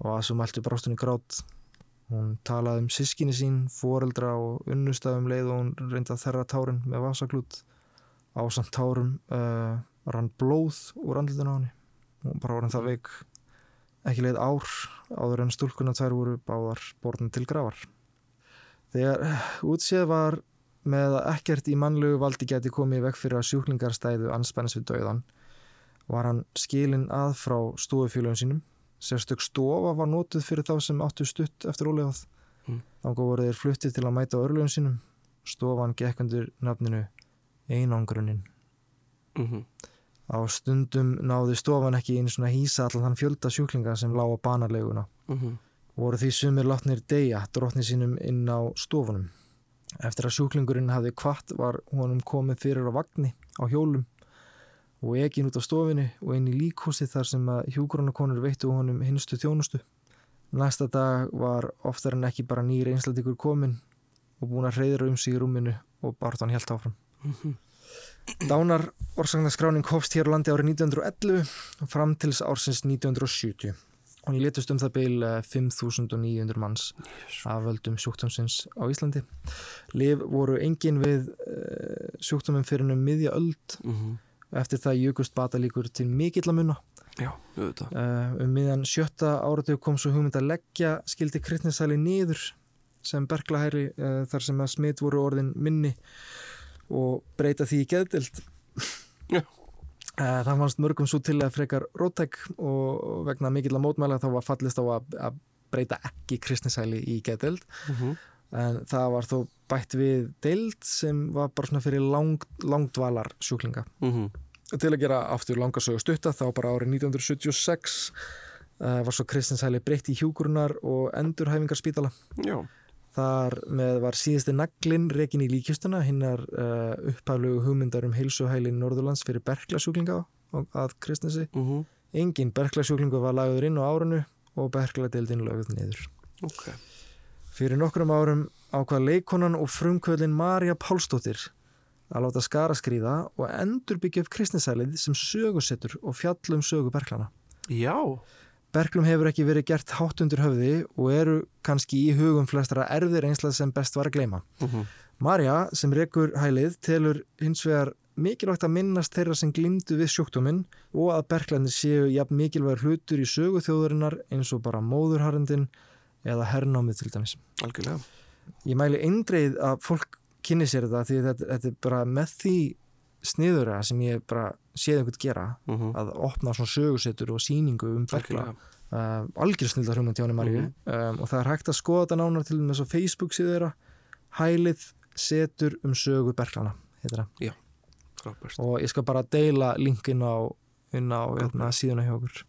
og að svo mæltu brástunni grát. Hún talaði um sískinni sín, foreldra og unnustafum leið og hún reyndi að þerra tárin með vasaklút. Á samt tárum uh, rann blóð úr andlutinu á henni. Hún bara var hann það veik. Ekki leið ár áður en stúlkuna tvær voru báðar borðin til grafar. Þegar uh, útséð var með að ekkert í mannlegu valdi geti komið vekk fyrir að sjúklingar stæðu anspænis við dauðan, var hann skilin að frá stofufélagum sínum Sérstök stofa var notuð fyrir þá sem áttu stutt eftir ólegað. Mm. Þannig voru þeir fluttið til að mæta örlögum sínum. Stofan gekk undir nafninu Einangrunin. Mm Á stundum náði stofan ekki einu svona hýsa allan þann fjölda sjúklinga sem lág á banarleguna. -hmm. Voru því sumir látnir deyja drotni sínum inn á stofunum. Eftir að sjúklingurinn hafði kvart var honum komið fyrir á vagni á hjólum og ekin út á stofinu og inn í líkhúsi þar sem að hjúgrónakonur veittu honum hinstu þjónustu. Næsta dag var oftar en ekki bara nýr einslætikur komin og búin að hreyðra um sig í rúminu og Barton helt áfram. Dánar orsaknaskráning hófst hér á landi árið 1911 og fram til ársins 1970 og hann letust um það beil 5.900 manns af völdum sjúkdómsins á Íslandi. Liv voru engin við uh, sjúkdómum fyrir um miðja öld -hmm. Eftir það jökust batalíkur til mikill að munna. Já. Uh, um miðan sjötta áratug kom svo hugmynd að leggja skildi krytninsæli niður sem berglahæri þar sem að smitt voru orðin minni og breyta því í geðdild. Uh, það fannst mörgum svo til að frekar rótæk og vegna mikill að mótmæla þá var fallist á að, að breyta ekki krytninsæli í geðdild. Mm -hmm. En það var þó bætt við deild sem var bara svona fyrir lang, langdvalar sjúklinga til að gera aftur langarsögu stutta þá bara árið 1976 uh, var svo Kristinsæli breytt í hjúkurunar og endurhæfingarspítala Já. Þar með var síðasti naglinn rekin í líkjustuna hinnar uh, upphaflegu hugmyndar um heilsuhæli Norðurlands fyrir berglasjúklinga að Kristnesi. Mhm. Engin berglasjúklingu var lagður inn á árunu og bergladeildin lögð niður. Ok. Fyrir nokkrum árum ákvað leikonan og frumkvöldin Marja Pálsdóttir að láta skara skrýða og endur byggja upp kristnisælið sem sögusettur og fjallum sögu berglana. Já. Berglum hefur ekki verið gert hátt undir höfði og eru kannski í hugum flestara erfðir einslað sem best var að gleyma. Mhm. Marja sem rekur hælið telur hins vegar mikilvægt að minnast þeirra sem glimdu við sjúkdóminn og að berglandir séu jafn mikilvægur hlutur í sögu þjóðurinnar eins og bara móðurharendin eða hernámið til dæmis. Algjörlega. Ég mæli eindreið að fólk kynni sér þetta því þetta, þetta er bara með því sniðura sem ég bara séð einhvern gera Mhm. að opna svona sögusettur og síningu um bergla Algjörlega. uh, algjör snildar hugmynd hjá henni Marju um, og það er hægt að skoða þetta nánar til með svo Facebook síður þeirra. Hælið setur um sögu berglana Frábært. og ég skal bara deila linkin á, inn á hérna, síðuna hjá okkur.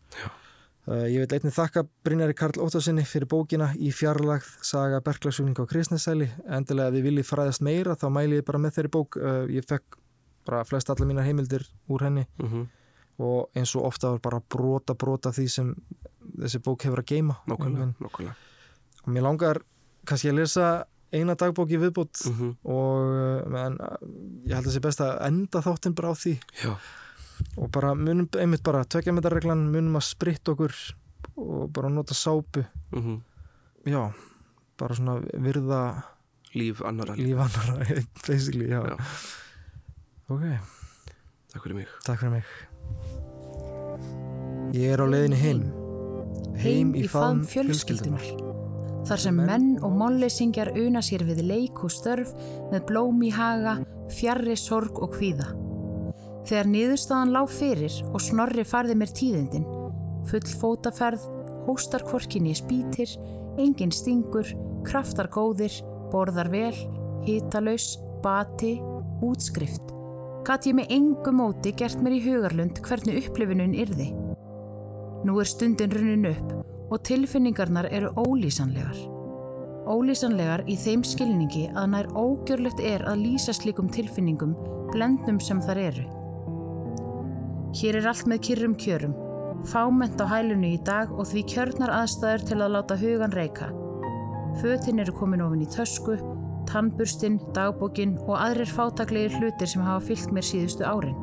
Uh, ég vil einnig þakka Brynjari Karl Óttarsinni fyrir bókina í fjarlagð saga berglagsugning á Kristnesæli endilega ef þið viljið fræðast meira þá mæli ég bara með þeirri bók. Uh, ég fekk bara flest allar mínar heimildir úr henni Mhm. og eins og ofta var bara brota brota því sem þessi bók hefur að geima og mér langar kannski að lesa eina dagbók í viðbót Mhm. og uh, en, ég held að sé best að enda þáttinn bara á því Já. og bara munum einmitt bara tvekja með reglan munum að spritta okkur og bara nota sápu Mhm. já, bara svona virða Líf annara. líf annara basically, já. Já. Ok, Takk fyrir mig. takk fyrir mig ég er á leiðinni heim Heim í faðm fjölskyldunar. Þar sem menn og málleysingjar una sér við leik og störf með blóm í haga, fjarrri sorg og kvíða. Þegar niðurstaðan lág fyrir og snorri farði mér tíðindin, full fótaferð, hóstar kvorkinni spýtir, engin stingur, kraftar góðir, borðar vel, hitalaus, bati, útskrift. Gat ég með engu móti gert mér í hugarlund hvernig upplifunum yrði. Nú er stundin runnin upp og tilfinningarnar eru ólýsanlegar. Ólýsanlegar í þeim skilningi að nær ógjörlegt er að lýsa slíkum tilfinningum blendnum sem þar eru. Hér er allt með kyrrum kjörum, fáment á hælunu í dag og því kjörnar aðstæður til að láta hugan reyka. Fötin eru komin ofin í tösku, tannburstinn, dagbókin og aðrir fátaklegir hlutir sem hafa fyllt mér síðustu árin.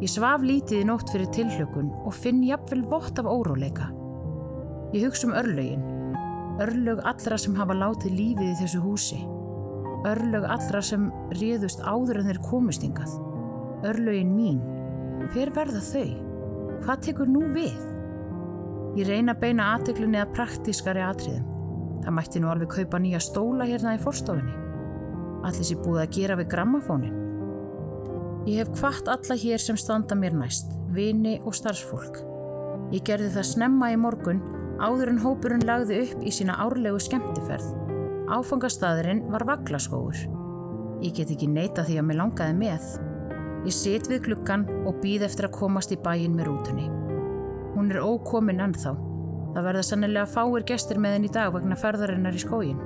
Ég svaf lítið í nótt fyrir tilhlökun og finn jafnvel vott af óróleika. Ég hugsa um örlögin. Örlög allra sem hafa látið lífið í þessu húsi. Örlög allra sem réðust áður en þeir komust hingað. Örlögin mín. Hver verða þau? Hvað tekur nú við? Ég reyna að beina aðteklunni að praktískari atriðum. Það mætti nú alveg kaupa nýja stóla hérna í forstofinni. Allir sér búið að gera við grammafónin. Ég hef kvart alla hér sem standa mér næst, vini og starfsfólk. Ég gerði það snemma í morgun áður en hópurinn lagði upp í sína árlegu skemmtiferð. Áfangastæðurinn var vaglaskóur. Ég get ekki neita því að mér langaði með. Ég sit við gluggan og býð eftir að komast í bæin með rútunni. Hún er ókomin ennþá. Það verða sannilega fáir gestir með henn í dag vegna ferðarinnar í skógin.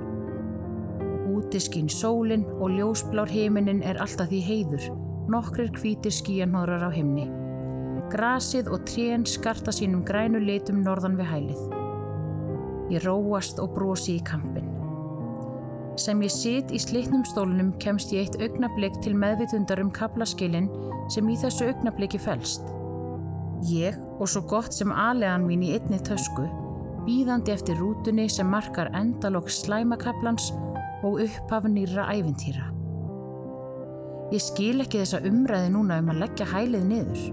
Úti skín sólin og ljósblár heiminin er alltaf því heiður, nokkrir hvítir skíjanhóðrar á himni. Grasið og trén skarta sínum grænu litum norðan við hælið. Ég róast og brosi í kampin. Sem ég sit í slitnum stólunum kemst ég eitt augnablik til meðvitundar um kaplaskilin sem í þessu augnabliki felst. Ég og svo gott sem aðlegan mín í einni tösku, býðandi eftir rútunni sem markar endalokk slæmakaplans og upphaf nýra ævintýra. Ég skil ekki þessa umræði núna um að leggja hælið niður.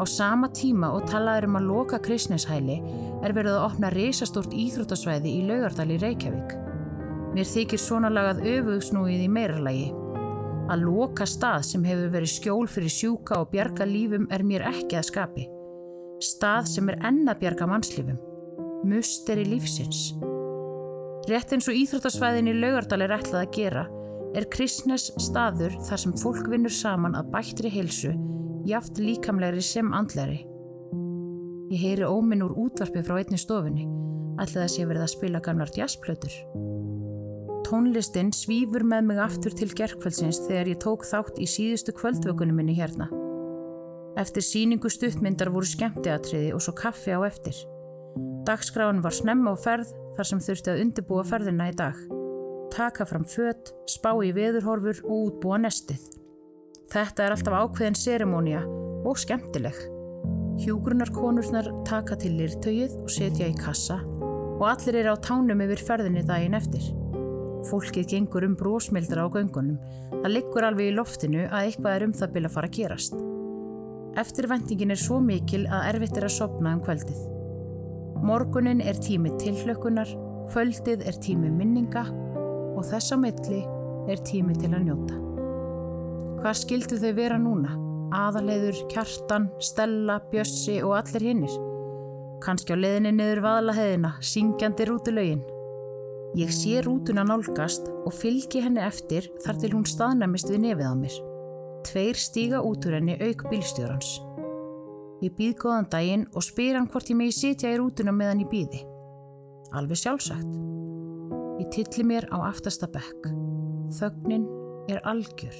Á sama tíma og talaður um að loka kristneshæli er verið að opna risastórt íþróttasvæði í Laugardal í Reykjavík. Mér þykir svona lagað öfugsnúið í meiralagi. Að loka stað sem hefur verið skjól fyrir sjúka og bjarga lífum er mér ekki að skapi. Stað sem er enn að bjarga mannslífum. Musteri lífsins. Rétt eins og íþróttasvæðin í Laugardal er ætlað að gera er kristnes staður þar sem fólk vinnur saman að bættri heilsu, jaft líkamlegri sem andlegri. Ég heyri óminn úr útvarpi frá einni stofunni, ætlaði að sé verið að spila gamlar jazzplötur. Tónlistin svífur með mig aftur til gerkvöldsins þegar ég tók þátt í síðustu kvöldvökunum minni hérna. Eftir síningu stuttmyndar voru skemmtiatriði og svo kaffi á eftir. Dagskráin var snemma á ferð þar sem þurfti að undirbúa ferðina í dag. Taka fram fött, spá í veðurhorfur og útbúa nestið. Þetta er alltaf ákveðin serimónia og skemmtileg. Hjúgrunarkonurnar taka til lirtögið og setja í kassa og allir eru á tánum yfir ferðinni daginn eftir. Fólkið gengur um brósmildra á göngunum. Það liggur alveg í loftinu að eitthvað er um það byrja að fara að gerast. Eftirvæntingin er svo mikil að erfitt er að sopna um kvöldið. Morgunin er tími tilhlökunar, kvöldið er tími minninga og þess á milli er tími til að njóta. Hvað skildu þau vera núna? Aðaleiður, Kjartan, Stella, Bjössi og allir hinnir. Kanski á leiðinni niður vaðlaheðina, syngjandi rútulögin. Ég sé rútuna nálgast og fylgi henni eftir þar til hún staðnæmist við nefið á mér. Tveir stíga út úr henni auk bílstjórans. Ég býð góðan daginn og spyr hann hvort ég megi sitja í rútuna meðan ég býði. Alveg sjálfsagt. Ég tilli mér á aftasta bekk. Þögnin er algjör.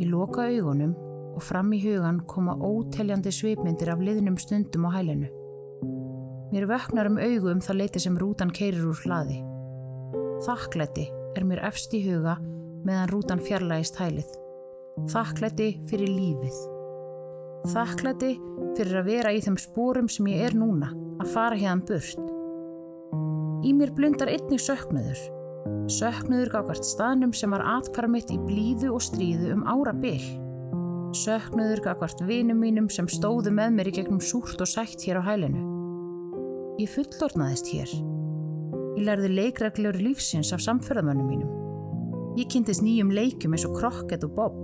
Ég loka augunum og fram í hugan koma óteljandi svipmyndir af liðnum stundum á hælinu. Mér vöknar um augu um það leiti sem rútan keirir úr hlaði. Þakklæti er mér efst í huga meðan rútan fjarlægist hælið. Þakklæti fyrir lífið. Þakklæti fyrir að vera í þeim spórum sem ég er núna, að fara hérðan burt. Í mér blundar einnig söknuður. Söknuður gafkvært staðnum sem var atkvara mitt í blíðu og stríðu um ára byll. Söknuður gafkvært vinum mínum sem stóðu með mér í gegnum súrt og sætt hér á hælinu. Ég fullornaðist hér. Ég lærði leikreglur lífsins af samferðamönnum mínum. Ég kynntist nýjum leikum eins og krokket og bob.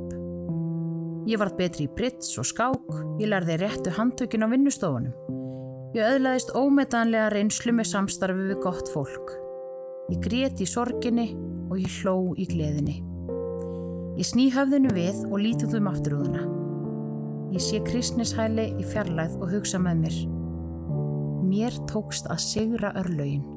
Ég varð betri í brits og skák, ég lærði réttu handtökin á vinnustofunum. Ég öðlaðist ómetanlega reynslu með samstarfi við gott fólk. Ég grét í sorginni og ég hló í gleðinni. Ég sný höfðinu við og lítið um afturúðuna. Ég sé kristnishæli í fjarlæð og hugsa með mér. Mér tókst að sigra örlögin.